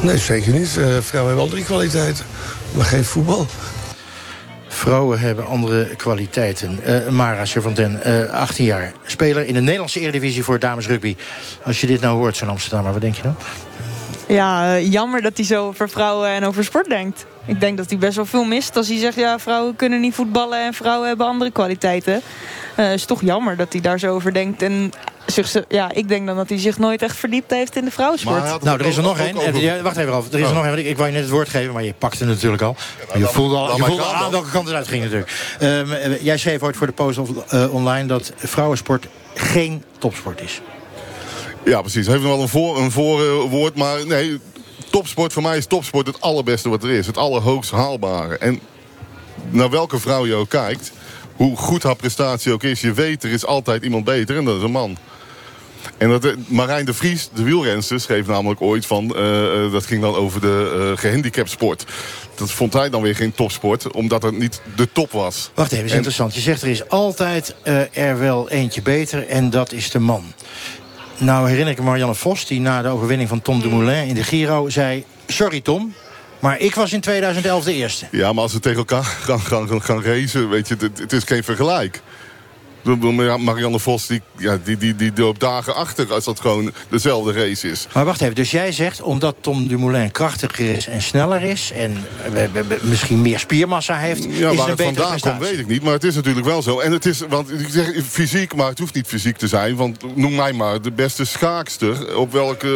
Nee, zeker niet. Eh, vrouwen hebben andere kwaliteiten. Maar geen voetbal. Vrouwen hebben andere kwaliteiten. Eh, Mara Servanten, eh 18 jaar. Speler in de Nederlandse Eredivisie voor dames rugby. Als je dit nou hoort, zo'n Amsterdammer, wat denk je dan? Ja, eh, jammer dat hij zo over vrouwen en over sport denkt. Ik denk dat hij best wel veel mist als hij zegt... ja, vrouwen kunnen niet voetballen en vrouwen hebben andere kwaliteiten. Het is toch jammer dat hij daar zo over denkt. En zich, ja, ik denk dan dat hij zich nooit echt verdiept heeft in de vrouwensport. Nou, er is er nog één. Ja, Wacht even, Ralf. Er is er Oh. nog één. Ik, ik wou je net het woord geven, maar je pakte het natuurlijk al. je voelde al je voelde aan welke kant het uit ging natuurlijk. Ehm, eh, jij schreef ooit voor de Post of, eh, online dat vrouwensport geen topsport is. Ja, precies. Heeft nog wel een, voor, een voorwoord, maar nee... Topsport voor mij is topsport het allerbeste wat er is. Het allerhoogst haalbare. En naar welke vrouw je ook kijkt... hoe goed haar prestatie ook is... je weet, er is altijd iemand beter en dat is een man. En dat, eh, Marijn de Vries, de wielrenster, schreef namelijk ooit van... eh, eh, dat ging dan over de uh, gehandicapt sport. Dat vond hij dan weer geen topsport, omdat het niet de top was. Wacht even, is En- interessant. Je zegt er is altijd er wel eentje beter en dat is de man. Nou herinner ik me Marianne Vos, die na de overwinning van Tom Dumoulin in de Giro zei... Sorry Tom, maar ik was in 2011 de eerste. Ja, maar als we tegen elkaar gaan, gaan, gaan, racen, weet je, het is geen vergelijk. Marianne Vos, die, ja, die, die, die loopt dagen achter als dat gewoon dezelfde race is. Maar wacht even, dus jij zegt omdat Tom Dumoulin krachtiger is en sneller is... en misschien meer spiermassa heeft, Ja, is waar het een het betere vandaan komt, weet ik niet. Maar het is natuurlijk wel zo. En het is, want ik zeg fysiek, maar het hoeft niet fysiek te zijn. Want noem mij maar de beste schaakster op welke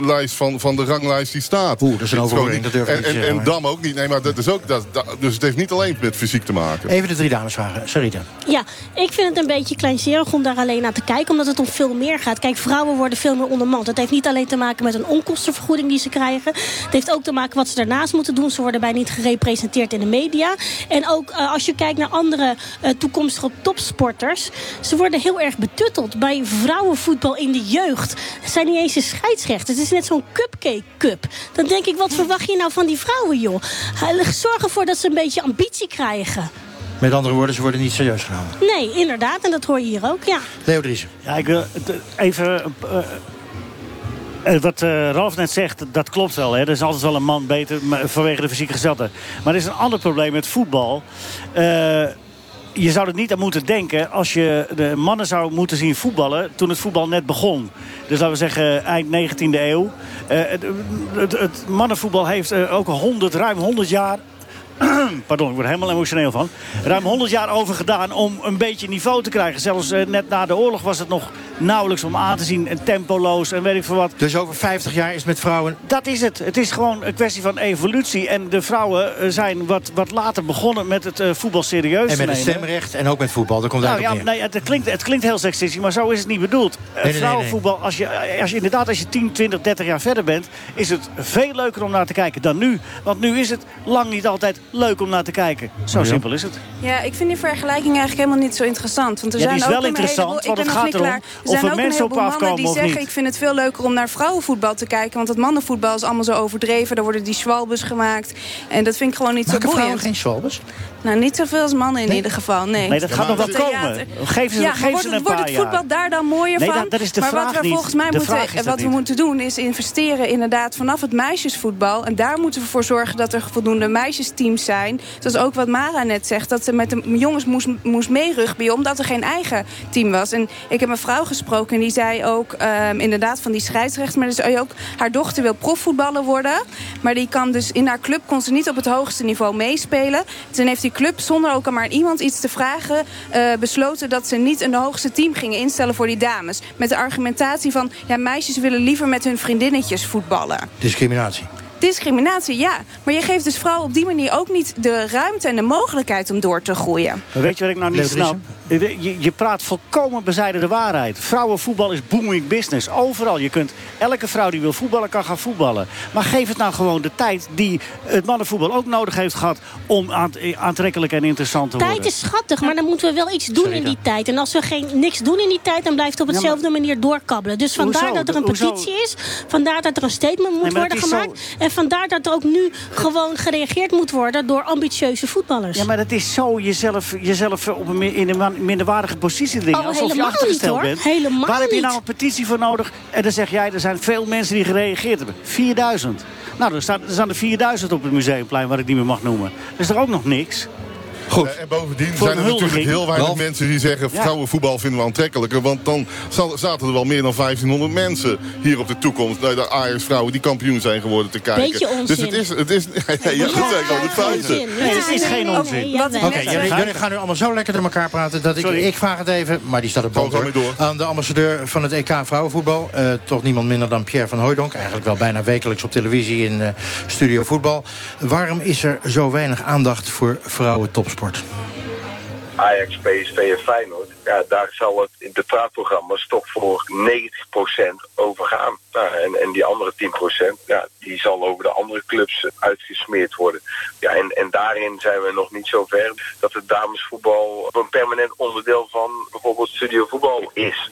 eh, lijst van, van de ranglijst die staat. Oeh, dat is een overwinning, dat durf ik en, niet te en, zeggen, en maar- Dam ook niet. Nee, maar dat is ook, dat, dat- dus het heeft niet alleen met fysiek te maken. Even de drie dames vragen. Sarita. Ja, ik vind het een beetje kleinzerig om daar alleen naar te kijken. Omdat het om veel meer gaat. Kijk, vrouwen worden veel meer ondermand. Het heeft niet alleen te maken met een onkostenvergoeding die ze krijgen. Het heeft ook te maken wat ze daarnaast moeten doen. Ze worden bij niet gerepresenteerd in de media. En ook eh, als je kijkt naar andere eh, toekomstige topsporters. Ze worden heel erg betutteld. Bij vrouwenvoetbal in de jeugd zijn niet eens de scheidsrechters. Het is net zo'n cupcake cup. Dan denk ik, wat verwacht je nou van die vrouwen, joh? Zorg ervoor dat ze een beetje ambitie krijgen. Met andere woorden, ze worden niet serieus genomen. Nee, inderdaad. En dat hoor je hier ook, ja. Leo Driessen. Ja, ik wil het, eh, even... eh, eh, wat eh, Ralf net zegt, dat klopt wel. Hè. Er is altijd wel een man beter vanwege de fysieke gesteldheid. Maar er is een ander probleem met voetbal. Eh, je zou er niet aan moeten denken als je de mannen zou moeten zien voetballen toen het voetbal net begon. Dus laten we zeggen eind 19e eeuw. Eh, het, het, het mannenvoetbal heeft ook 100, ruim 100 jaar Pardon, ik word er helemaal emotioneel van. Ruim 100 jaar over gedaan om een beetje niveau te krijgen. Zelfs eh, net na de oorlog was het nog nauwelijks om aan te zien. En tempoloos en weet ik veel wat. Dus over 50 jaar is met vrouwen... Dat is het. Het is gewoon een kwestie van evolutie. En de vrouwen eh, zijn wat, wat later begonnen met het eh, voetbal serieus En met stemrecht en ook met voetbal. Daar komt Nou ja, neer. nee, het, klinkt, het klinkt heel seksistisch, maar zo is het niet bedoeld. Nee, nee, Vrouwenvoetbal, Als, je, als je inderdaad als je 10, 20, 30 jaar verder bent... is het veel leuker om naar te kijken dan nu. Want nu is het lang niet altijd leuk om naar te kijken. Zo Ja. simpel is het. Ja, ik vind die vergelijking eigenlijk helemaal niet zo interessant. Want er Ja, zijn die is ook wel interessant, heleboel- want het gaat erom Er of er mensen op heleboel mannen afkomen die zeggen... niet. ik vind het veel leuker om naar vrouwenvoetbal te kijken... want het mannenvoetbal is allemaal zo overdreven. Daar worden die schwalbes gemaakt. En dat vind ik gewoon niet Maken zo boeiend. vrouwen geen schwalbes? Nou, niet zoveel als mannen in ieder geval, nee. Nee, dat gaat nog wel theater- komen. Geef ze- ja, geef maar ze wordt, een het, wordt paar het voetbal jaar. daar dan mooier Nee, van? dat- dat is de maar vraag wat we niet. volgens mij De moeten, is dat wat we niet. moeten doen is investeren inderdaad vanaf het meisjesvoetbal. En daar moeten we voor zorgen dat er voldoende meisjesteams zijn. Zoals ook wat Mara net zegt, dat ze met de jongens moest, moest meerugbyen omdat er geen eigen team was. En ik heb een vrouw gesproken en die zei ook ehm, inderdaad van die scheidsrechter. Maar dus ook haar dochter wil profvoetballer worden. Maar die kan dus in haar club kon ze niet op het hoogste niveau meespelen. Toen heeft die club zonder ook maar aan iemand iets te vragen eh, besloten dat ze niet een hoogste team gingen instellen voor die dames. Met de argumentatie van ja, meisjes willen liever met hun vriendinnetjes voetballen. Discriminatie. Discriminatie, ja. Maar je geeft dus vrouwen op die manier ook niet de ruimte en de mogelijkheid om door te groeien. Weet je wat ik nou niet snap? Je, je praat volkomen bezijden de waarheid. Vrouwenvoetbal is booming business. Overal. Je kunt, elke vrouw die wil voetballen, kan gaan voetballen. Maar geef het nou gewoon de tijd die het mannenvoetbal ook nodig heeft gehad... om aant- aantrekkelijk en interessant te worden. Tijd is schattig, maar dan moeten we wel iets doen in die tijd. En als we geen, niks doen in die tijd, dan blijft het op hetzelfde manier doorkabbelen. Dus vandaar Hoezo? dat er een Hoezo? petitie is. Vandaar dat er een statement moet Nee, worden gemaakt. En vandaar dat er ook nu gewoon gereageerd moet worden door ambitieuze voetballers. Ja, maar dat is zo jezelf, jezelf op een, in een minderwaardige positie dringen. Oh, alsof je achtergesteld niet, bent. Helemaal Waar heb je nou een petitie voor nodig? En dan zeg jij, er zijn veel mensen die gereageerd hebben. 4000. Nou, er staan, er staan er 4000 op het museumplein, wat ik niet meer mag noemen. Dat is er ook nog niks. Goed. Eh, en bovendien Voor zijn er natuurlijk heel weinig Ralf? mensen die zeggen... Vrouwenvoetbal vinden we aantrekkelijker. Want dan zal- zaten er wel meer dan 1500 mensen hier op de toekomst... naar de Ajax-vrouwen die kampioen zijn geworden te kijken. Beetje onzin. Dus het is... Het is ja, ja, dat zijn gewoon de feiten. Nee, het is geen onzin. Oké, jullie, jullie gaan nu allemaal zo lekker door elkaar praten dat ik, ik vraag het even, maar die staat op door. aan de ambassadeur van het EK vrouwenvoetbal. Eh, toch niemand minder dan Pierre van Hooijdonk. Eigenlijk wel bijna wekelijks op televisie in eh, Studio Voetbal. Waarom is er zo weinig aandacht voor vrouwen topsport? Ajax, PSV en Feyenoord. Ja, daar zal het in de praatprogramma's toch voor 90% over gaan. En, en die andere 10%, ja, die zal over de andere clubs uitgesmeerd worden. Ja, en, en daarin zijn we nog niet zo ver dat het damesvoetbal een permanent onderdeel van bijvoorbeeld studiovoetbal is.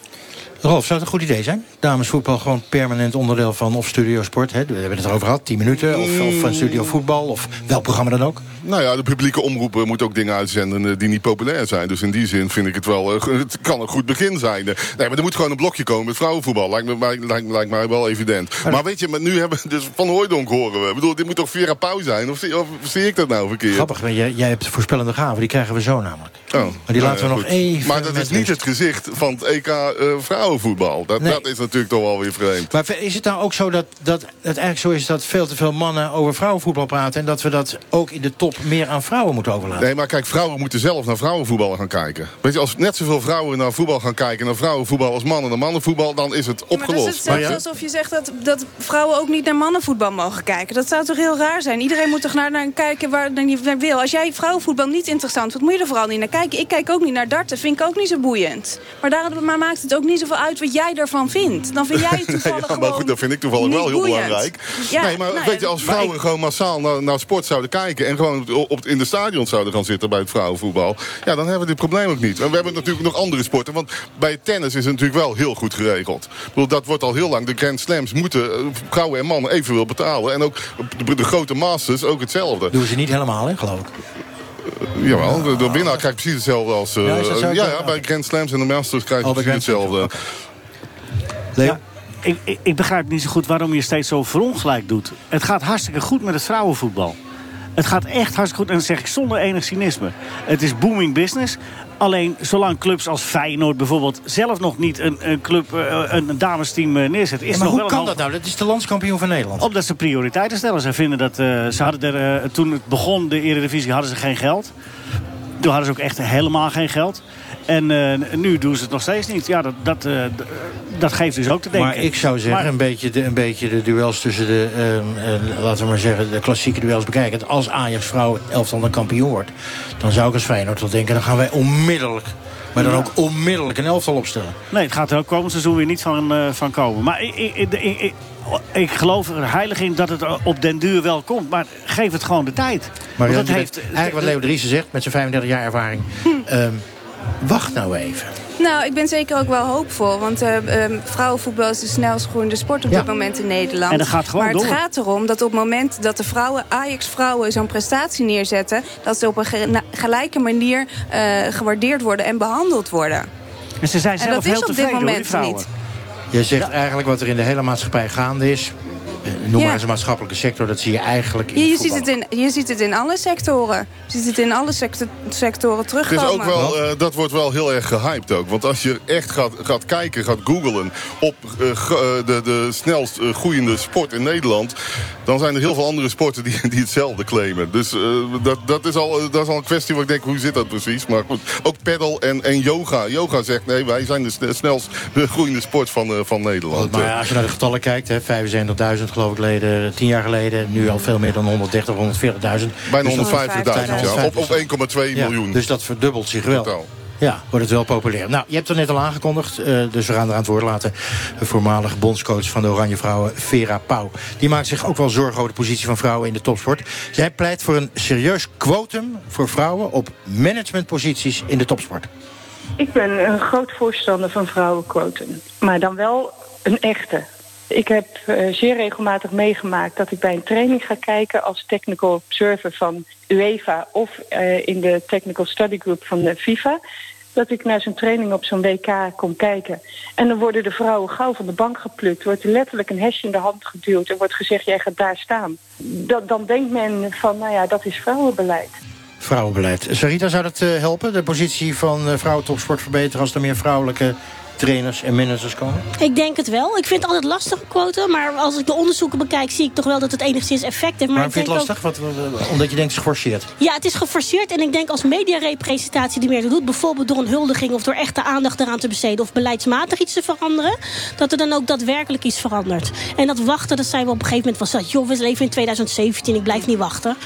Rolf, zou het een goed idee zijn? Damesvoetbal gewoon permanent onderdeel van of studiosport. Hè? We hebben het erover gehad, 10 minuten. Of, of van studio voetbal, of welk programma dan ook. Nou ja, de publieke omroepen moeten ook dingen uitzenden eh, die niet populair zijn. Dus in die zin vind ik het wel, eh, het kan een goed begin zijn. Eh, Nee, maar er moet gewoon een blokje komen met vrouwenvoetbal. Lijkt me, lijkt, lijkt, lijkt mij wel evident. Maar weet je, maar nu hebben we dus Van Hooijdonk horen we. Ik bedoel, dit moet toch Vera Pauw zijn? Of, zie- of zie ik dat nou verkeerd? Grappig, want jij, jij hebt voorspellende gaven, die krijgen we zo namelijk. Oh, Maar die laten we nog goed. even Maar dat is niet het gezicht van het EK eh, vrouwenvoetbal. Dat, Nee. dat is natuurlijk toch wel weer vreemd. Maar is het nou ook zo dat, dat het eigenlijk zo is dat veel te veel mannen over vrouwenvoetbal praten... en dat we dat ook in de top meer aan vrouwen moeten overlaten? Nee, maar kijk, vrouwen moeten zelf naar vrouwenvoetbal gaan kijken. Weet je, als net zoveel vrouwen naar voetbal gaan kijken... naar vrouwenvoetbal als mannen naar mannenvoetbal... dan is het Maar dat is opgelost. hetzelfde alsof je zegt dat, dat vrouwen ook niet naar mannenvoetbal mogen kijken. Dat zou toch heel raar zijn? Iedereen moet toch naar, naar kijken waar hij naar wil. Als jij vrouwenvoetbal niet interessant vindt, moet je er vooral niet naar kijken. Ik kijk ook niet naar darten, vind ik ook niet zo boeiend. Maar daarom maar maakt het ook niet zoveel uit wat jij ervan vindt. Dan vind jij het toevallig ja, maar gewoon goed, dat vind ik toevallig wel heel boeiend. belangrijk. Ja, nee, maar nou weet je, als vrouwen gewoon massaal naar, naar sport zouden kijken... en gewoon op, op- in de stadion zouden gaan zitten bij het vrouwenvoetbal... ja, dan hebben we dit probleem ook niet. En we hebben natuurlijk nog andere sporten. Want bij tennis is het natuurlijk wel heel goed geregeld. Ik bedoel, dat wordt al heel lang. De Grand Slams moeten eh, vrouwen en mannen evenveel betalen. En ook de, de grote Masters ook hetzelfde. Doen ze niet helemaal, hè, geloof ik. Jawel, de, de winnaar krijgt precies hetzelfde als... eh, Ja, ja, ja, bij Grand Slams en de Masters krijg je Oh, precies hetzelfde. Ja, ik, ik, ik begrijp niet zo goed waarom je steeds zo verongelijk doet. Het gaat hartstikke goed met het vrouwenvoetbal. Het gaat echt hartstikke goed. En dat zeg ik zonder enig cynisme. Het is booming business. Alleen zolang clubs als Feyenoord bijvoorbeeld zelf nog niet een, een club, eh, een damesteam eh, neerzet. Is Ja, maar nog hoe wel kan dat nou? Dat is de landskampioen van Nederland. Omdat ze prioriteiten stellen. Ze vinden dat eh, ze hadden er, toen het begon, de Eredivisie, hadden ze geen geld. Toen hadden ze ook echt helemaal geen geld. En eh, nu doen ze het nog steeds niet. Ja, dat, dat, eh, dat geeft dus ook te denken. Maar ik zou zeggen, Maar- een, beetje de, een beetje de duels tussen de, ehm, eh, laten we maar zeggen, de klassieke duels bekijken. Als Ajax vrouwen elftal een kampioen wordt, dan zou ik als Feyenoord wel denken, dan gaan wij onmiddellijk, maar dan ook onmiddellijk een elftal opstellen. Nee, het gaat er ook komend seizoen weer niet van, eh, van komen. Maar ik, ik, ik, ik, geloof er heilig in dat het op den duur wel komt. Maar geef het gewoon de tijd. Maar je bent- eigenlijk wat Leo Driessen zegt, met zijn 35 jaar ervaring, ehm, wacht nou even. Nou, ik ben zeker ook wel hoopvol. Want eh, ehm, vrouwenvoetbal is de snelst groeiende sport op Ja. dit moment in Nederland. En dat gaat gewoon maar het gaat erom dat op het moment dat de vrouwen, Ajax-vrouwen zo'n prestatie neerzetten... dat ze op een ge- gelijke manier eh, gewaardeerd worden en behandeld worden. En ze zijn En zelf dat is heel op dit tevreden, hoor, die moment vrouwen. niet. Je zegt eigenlijk wat er in de hele maatschappij gaande is, noem Ja. maar eens een maatschappelijke sector, dat zie je eigenlijk in Je, je, het ziet het in, je ziet het in alle sectoren. Je ziet het in alle sector- sectoren Het terugkomen. is ook wel, eh, dat wordt wel heel erg gehyped ook. Want als je echt gaat, gaat kijken, gaat googlen op eh, eh, de, de snelst groeiende sport in Nederland... dan zijn er heel veel andere sporten die, die hetzelfde claimen. Dus eh, dat, dat, is al, dat is al een kwestie waar ik denk, hoe zit dat precies? Maar goed, ook paddle en, en yoga. Yoga zegt, nee, wij zijn de sne- snelst groeiende sport van, van Nederland. Maar als je naar de getallen kijkt, hè, 75.000 geloof ik leden, 10 jaar geleden. Nu al veel meer dan 130, 140.000. Bijna Dus dat- 150.000, ja. Op, op 1,2 Ja, miljoen. Dus dat verdubbelt zich wel. Totaal. Ja, wordt het wel populair. Nou, je hebt het net al aangekondigd, eh, dus we gaan er aan het woord laten. De voormalig bondscoach van de Oranje Vrouwen, Vera Pauw. Die maakt zich ook wel zorgen over de positie van vrouwen in de topsport. Zij pleit voor een serieus quotum voor vrouwen op managementposities in de topsport. Ik ben een groot voorstander van vrouwenquotum. Maar dan wel een echte. Ik heb eh, zeer regelmatig meegemaakt dat ik bij een training ga kijken als technical observer van UEFA of eh, in de technical study group van de FIFA. Dat ik naar zo'n training op zo'n WK kom kijken. En dan worden de vrouwen gauw van de bank geplukt. Wordt er letterlijk een hesje in de hand geduwd en wordt gezegd: jij gaat daar staan. Dat, dan denkt men van, nou ja, dat is vrouwenbeleid. vrouwenbeleid. Sarita, zou dat eh, helpen? De positie van uh, vrouwentopsport verbeteren... als er meer vrouwelijke trainers en managers komen? Ik denk het wel. Ik vind het altijd lastig, quote. Maar als ik de onderzoeken bekijk, zie ik toch wel dat het enigszins effect heeft. Maar Waarom vind je het lastig? Wat, omdat je denkt, het is geforceerd? Ja, het is geforceerd. En ik denk als mediarepresentatie die meer doet... bijvoorbeeld door een huldiging of door echte aandacht eraan te besteden... of beleidsmatig iets te veranderen... dat er dan ook daadwerkelijk iets verandert. En dat wachten, dat zijn we op een gegeven moment van... joh, we leven in 2017, ik blijf niet wachten.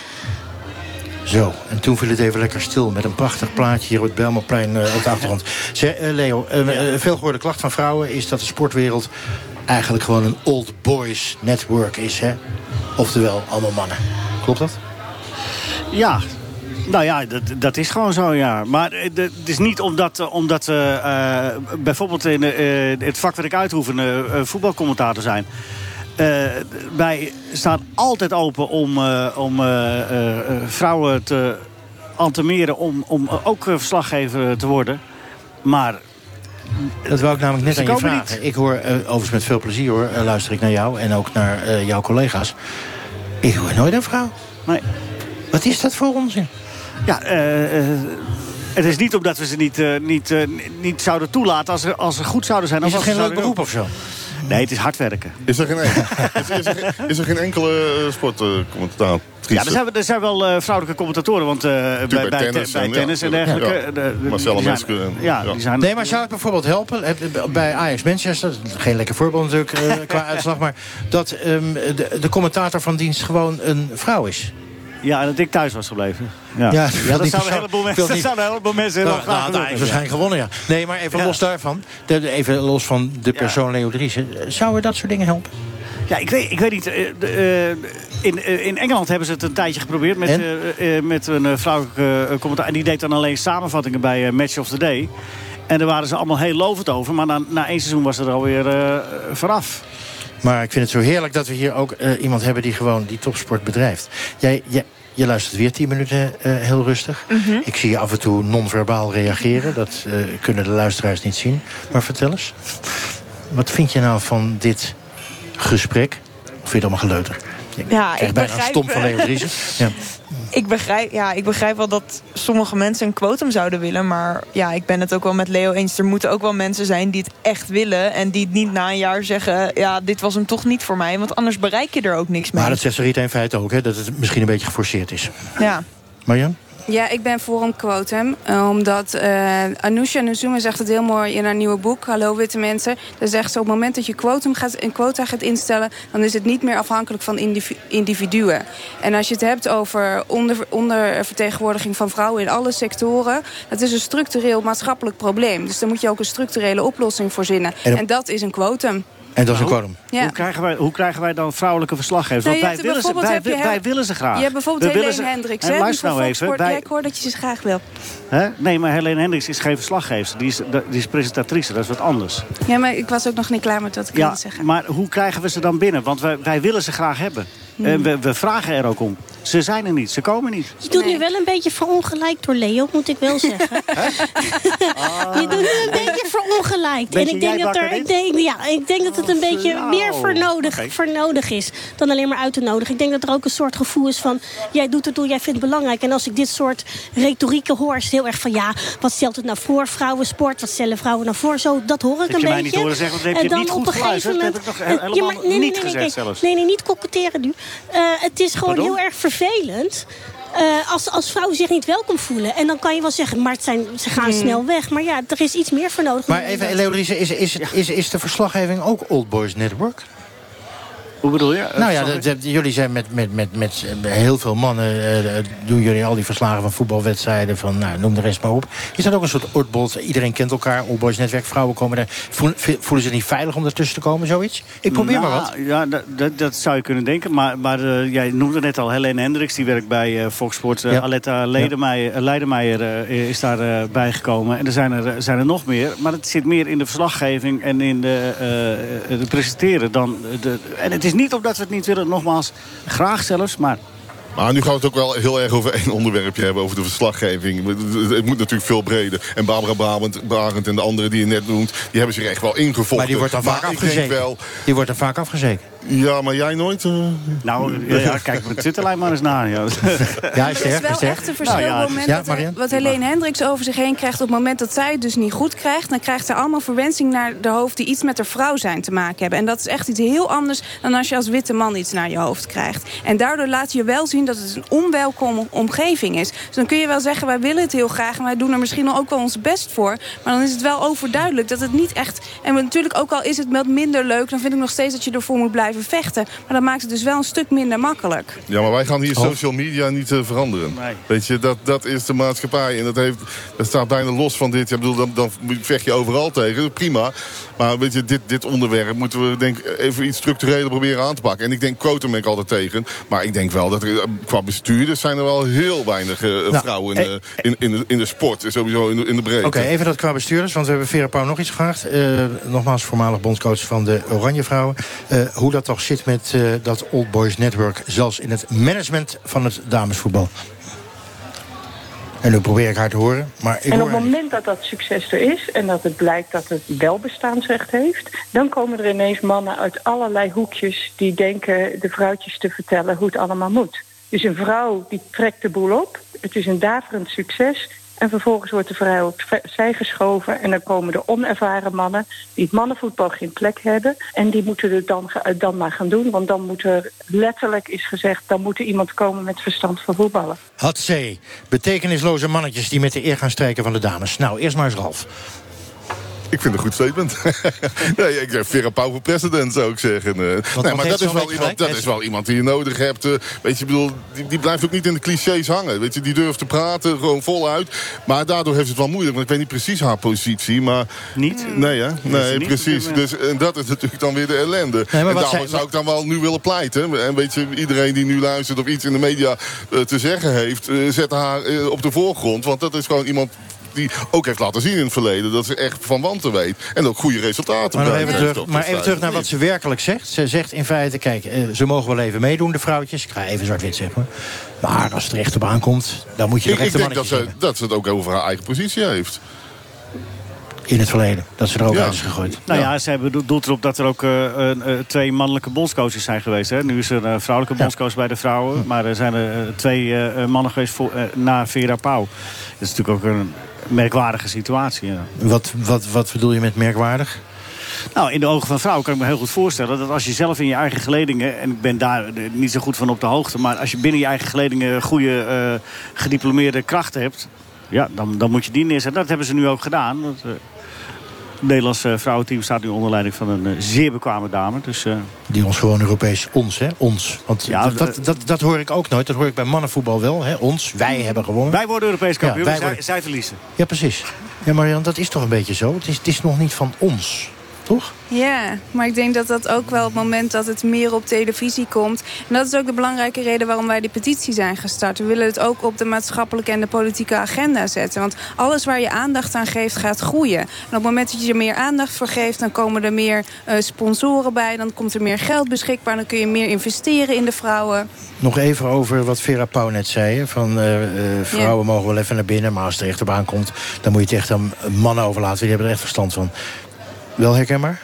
Zo, en toen viel het even lekker stil met een prachtig plaatje hier op het Belmerplein uh, op de achtergrond. Zeg, uh, Leo, uh, veel gehoorde klacht van vrouwen is dat de sportwereld eigenlijk gewoon een old boys network is, hè? Oftewel, allemaal mannen. Klopt dat? Ja, nou ja, dat, dat is gewoon zo, ja. Maar het is niet omdat, omdat uh, bijvoorbeeld in het vak wat ik uitoefen... voetbalcommentator zijn... Uh, wij staan altijd open om, uh, om uh, vrouwen te entameren... om, om ook verslaggever te worden. Maar... Dat wou ik namelijk net aan je vragen. Niet. Ik hoor, overigens met veel plezier hoor, luister ik naar jou... en ook naar jouw collega's. Ik hoor nooit een vrouw. Nee. Wat is dat voor onzin? Ja, het is niet omdat we ze niet, niet, niet zouden toelaten... als ze, als ze goed zouden zijn. Is het geen leuk beroep of zo? Nee, het is hard werken. Is er geen, is, is er, is er geen enkele uh, sportcommentator? ja, er zijn, er zijn wel uh, vrouwelijke commentatoren. Want uh, bij, bij, tennis, bij, tennis en, en dergelijke. Ja, Marcella. Ja, ja. Die zijn, nee, maar zou het bijvoorbeeld helpen? Bij Ajax Manchester, geen lekker voorbeeld natuurlijk uh, qua uitslag... maar dat um, de, de commentator van dienst gewoon een vrouw is. Ja, en dat ik thuis was gebleven. Ja, ja, ja dat zouden een heleboel mensen, dat zouden een heleboel mensen heel nou, graag nou, nou, waarschijnlijk gewonnen, ja. Nee, maar even ja. los daarvan. Even los van de persoon Leo Driessen. Zouden dat soort dingen helpen? Ja, ik weet, ik weet niet. Uh, uh, in, uh, in Engeland hebben ze het een tijdje geprobeerd met, met een vrouwelijke commentaar. En die deed dan alleen samenvattingen bij Match of the Day. En daar waren ze allemaal heel lovend over. Maar na, na één seizoen was het er alweer vanaf. Maar ik vind het zo heerlijk dat we hier ook uh, iemand hebben die gewoon die topsport bedrijft. Jij, jij, je luistert weer tien minuten uh, heel rustig. Mm -hmm. Ik zie je af en toe non-verbaal reageren. Dat uh, kunnen de luisteraars niet zien. Maar vertel eens. Wat vind je nou van dit gesprek? Of vind je het allemaal geleuter? Ja, ik bijna begrijp... stom van Leo Driessen. Ja. Ik begrijp, ja, ik begrijp wel dat sommige mensen een quotum zouden willen. Maar ja, ik ben het ook wel met Leo eens. Er moeten ook wel mensen zijn die het echt willen. En die niet na een jaar zeggen... ja, dit was hem toch niet voor mij. Want anders bereik je er ook niks mee. Maar dat zegt Sarita in feite ook, hè? Dat het misschien een beetje geforceerd is. Ja. Marjan? Ja, ik ben voor een quotum. Uh, omdat uh, Anousha Nuzuma zegt het heel mooi in haar nieuwe boek... Hallo Witte Mensen. Daar zegt ze op het moment dat je quotum gaat, een quota gaat instellen... dan is het niet meer afhankelijk van individuen. En als je het hebt over onder, ondervertegenwoordiging van vrouwen... in alle sectoren, dat is een structureel maatschappelijk probleem. Dus daar moet je ook een structurele oplossing voor zinnen. En, en dat is een quotum. En dat is een quorum. Ja. Hoe, krijgen wij, hoe krijgen wij dan vrouwelijke verslaggevers? Want nou, wij, willen ze, wij, wij, wij, willen ze graag. Je hebt bijvoorbeeld we Helene Hendricks. Hè, luister nou even. Wij... Ja, ik hoor dat je ze graag wil. Hè? Nee, maar Helene Hendricks is geen verslaggever. Die is, die is presentatrice, dat is wat anders. Ja, maar ik was ook nog niet klaar met wat ik ja, wilde zeggen. Maar hoe krijgen we ze dan binnen? Want wij, wij willen ze graag hebben. Hmm. En we, we, vragen er ook om. Ze zijn er niet, ze komen niet. Je doet nu wel een beetje verongelijkt door Leo, moet ik wel zeggen. ah. Je doet nu een beetje verongelijkt. Beetje en ik denk, dat er, ik, denk, ja, ik denk dat het een beetje flauw. meer voor nodig, voor nodig is dan alleen maar uit te nodigen. Ik denk dat er ook een soort gevoel is van... jij doet het door, jij vindt het belangrijk. En als ik dit soort retorieken hoor, is het heel erg van... ja, wat stelt het nou voor vrouwensport? Wat stellen vrouwen nou voor? Zo, dat hoor ik Dat een je mij beetje. niet horen zeggen, heb je en dan niet op goed een gegeven geluisterd. moment... Dat heb ik nog Ja, helemaal maar nee, nee, niet nee, gezegd nee, zelfs. Nee, nee, niet koketteren nu. Uh, het is gewoon Pardon? heel erg vervelend... Uh, als, als vrouwen zich niet welkom voelen. En dan kan je wel zeggen, maar het zijn, ze gaan snel weg. Maar ja, er is iets meer voor nodig. Maar even, Leo Driessen, is, is, is, is de verslaggeving ook Old Boys Network? Hoe bedoel je? Nou ja, dat- dat- jullie zijn met, met, met, met heel veel mannen... eh, eh, doen jullie al die verslagen van voetbalwedstrijden... van nou, noem de rest maar op. Is dat ook een soort oldbod? Iedereen kent elkaar, Old Boys Netwerk. Vrouwen komen daar... Voelen, voelen ze niet veilig om ertussen te komen, zoiets? Ik probeer maar Nou, wat. Ja, dat, dat, zou je kunnen denken. Maar, maar eh, jij noemde net al Helene Hendricks. Die werkt bij eh, Fox Sports. Eh, Ja. Aletta eh, Leidemeijer eh, is daar eh, bijgekomen. En er zijn er, zijn er nog meer. Maar het zit meer in de verslaggeving en in de, eh, het presenteren. Dan de, en het is niet omdat we het niet willen, nogmaals. Graag zelfs, maar... Maar nu gaan we het ook wel heel erg over één onderwerpje hebben, over de verslaggeving. Het moet natuurlijk veel breder. En Barbara Brabant, Barend en de anderen die je net noemt, die hebben zich echt wel ingevochten. Maar die wordt dan vaak afgezeken. wel, Die wordt dan vaak afgezeken. Ja, maar jij nooit? eh? Nou, ja, ja, kijk mijn Twitterlijn maar eens naar. Ja. Ja, Het is wel echt een verschil Nou ja, op het moment Ja, dat, Marianne? wat Helene Hendricks over zich heen krijgt... op het moment dat zij het dus niet goed krijgt... dan krijgt ze allemaal verwensing naar de hoofd die iets met haar vrouw zijn te maken hebben. En dat is echt iets heel anders dan als je als witte man iets naar je hoofd krijgt. En daardoor laat je wel zien dat het een onwelkome omgeving is. Dus dan kun je wel zeggen, wij willen het heel graag... en wij doen er misschien ook wel ons best voor. Maar dan is het wel overduidelijk dat het niet echt... en natuurlijk ook al is het wat minder leuk... dan vind ik nog steeds dat je ervoor moet blijven vechten. Maar dat maakt het dus wel een stuk minder makkelijk. Ja, maar wij gaan hier Oh. social media niet eh, veranderen. Weet je, dat, dat is de maatschappij. En dat, heeft, dat staat bijna los van dit. Ja, ik bedoel, dan, dan vecht je overal tegen. Prima. Maar weet je, dit, dit onderwerp moeten we denk even iets structureler proberen aan te pakken. En ik denk, quotum ben ik altijd tegen. Maar ik denk wel dat er eh, qua bestuurders zijn er wel heel weinig eh, vrouwen in, de- in, in, de, in de sport. Sowieso in de, in de breedte. Oké, even dat qua bestuurders, want we hebben Vera Pauw nog iets gevraagd. Eh, nogmaals, voormalig bondscoach van de Oranje Vrouwen. Eh, hoe dat toch zit met eh, dat Old Boys Network... zelfs in het management van het damesvoetbal. En nu probeer ik haar te horen, maar ik en op het moment dat dat succes er is en dat het blijkt dat het wel bestaansrecht heeft, dan komen er ineens mannen uit allerlei hoekjes die denken de vrouwtjes te vertellen hoe het allemaal moet. Dus een vrouw die trekt de boel op, het is een daverend succes en vervolgens wordt de vrouw opzij geschoven en dan komen de onervaren mannen die het mannenvoetbal geen plek hebben en die moeten het dan, ge- dan maar gaan doen, want dan moet er letterlijk is gezegd, dan moet er iemand komen met verstand van voetballen. Had C. Betekenisloze mannetjes die met de eer gaan strijken van de dames. Nou, eerst maar eens Ralf. Ik vind het een goed statement. nee, ik zeg Vera Pauw voor president, zou ik zeggen. Eh, nee, maar dat, is wel, iemand, dat is wel iemand die je nodig hebt. eh, weet je, ik bedoel, die, die blijft ook niet in de clichés hangen. Weet je, die durft te praten, gewoon voluit. Maar daardoor heeft ze het wel moeilijk. Want ik weet niet precies haar positie, maar... Niet? Nee, hè? Nee, niet precies. Dus, en dat is natuurlijk dan weer de ellende. maar en daarom zij- zou ik dan wel nu willen pleiten. En weet je, iedereen die nu luistert of iets in de media eh, te zeggen heeft... eh, zet haar op de voorgrond. Want dat is gewoon iemand die ook heeft laten zien in het verleden... dat ze echt van wanten weet. En ook goede resultaten Maar, even terug, maar de even terug naar wat ze werkelijk zegt. Ze zegt in feite, kijk, eh, ze mogen wel even meedoen, de vrouwtjes. Ik ga even zwart-wit zeggen. Maar als het er echt op aankomt, dan moet je Ik, nog ik de denk dat ze, dat ze het ook over haar eigen positie heeft. in het verleden. Dat ze er ook Ja. uit is gegooid. Nou ja, ze hebben do- doelt erop dat er ook eh, eh, twee mannelijke bondscoaches zijn geweest. Hè. Nu is er een vrouwelijke bondscoach bij de vrouwen. Maar er zijn er twee eh, eh, mannen geweest voor, na Vera Pauw. Dat is natuurlijk ook een merkwaardige situatie. Ja. Wat, wat, wat bedoel je met merkwaardig? Nou, in de ogen van vrouwen kan ik me heel goed voorstellen... dat als je zelf in je eigen geledingen... en ik ben daar niet zo goed van op de hoogte... maar als je binnen je eigen geledingen goede eh, gediplomeerde krachten hebt... ja, dan, dan moet je die neerzetten. Dat hebben ze nu ook gedaan. Dat, eh, Nederlandse vrouwenteam staat nu onder leiding van een eh, zeer bekwame dame. Dus, eh, Die ons gewoon Europees, ons, hè? Ons. Want Ja, dat, dat, dat, dat hoor ik ook nooit. Dat hoor ik bij mannenvoetbal wel, hè? Ons, wij hebben gewonnen. wij worden Europees kampioen, Ja, wij zij, worden- zij verliezen. Ja, precies. Ja, Marian, dat is toch een beetje zo? Het is, het is nog niet van ons, toch? Ja, maar ik denk dat dat ook wel het moment dat het meer op televisie komt. En dat is ook de belangrijke reden waarom wij die petitie zijn gestart. We willen het ook op de maatschappelijke en de politieke agenda zetten. Want alles waar je aandacht aan geeft, gaat groeien. En op het moment dat je er meer aandacht voor geeft, dan komen er meer eh, sponsoren bij. Dan komt er meer geld beschikbaar. Dan kun je meer investeren in de vrouwen. Nog even over wat Vera Pauw net zei. Van eh, eh, vrouwen mogen wel even naar binnen, maar als het er echt op aankomt... dan moet je het echt aan mannen overlaten. Die hebben er echt verstand van. Wel herkenbaar?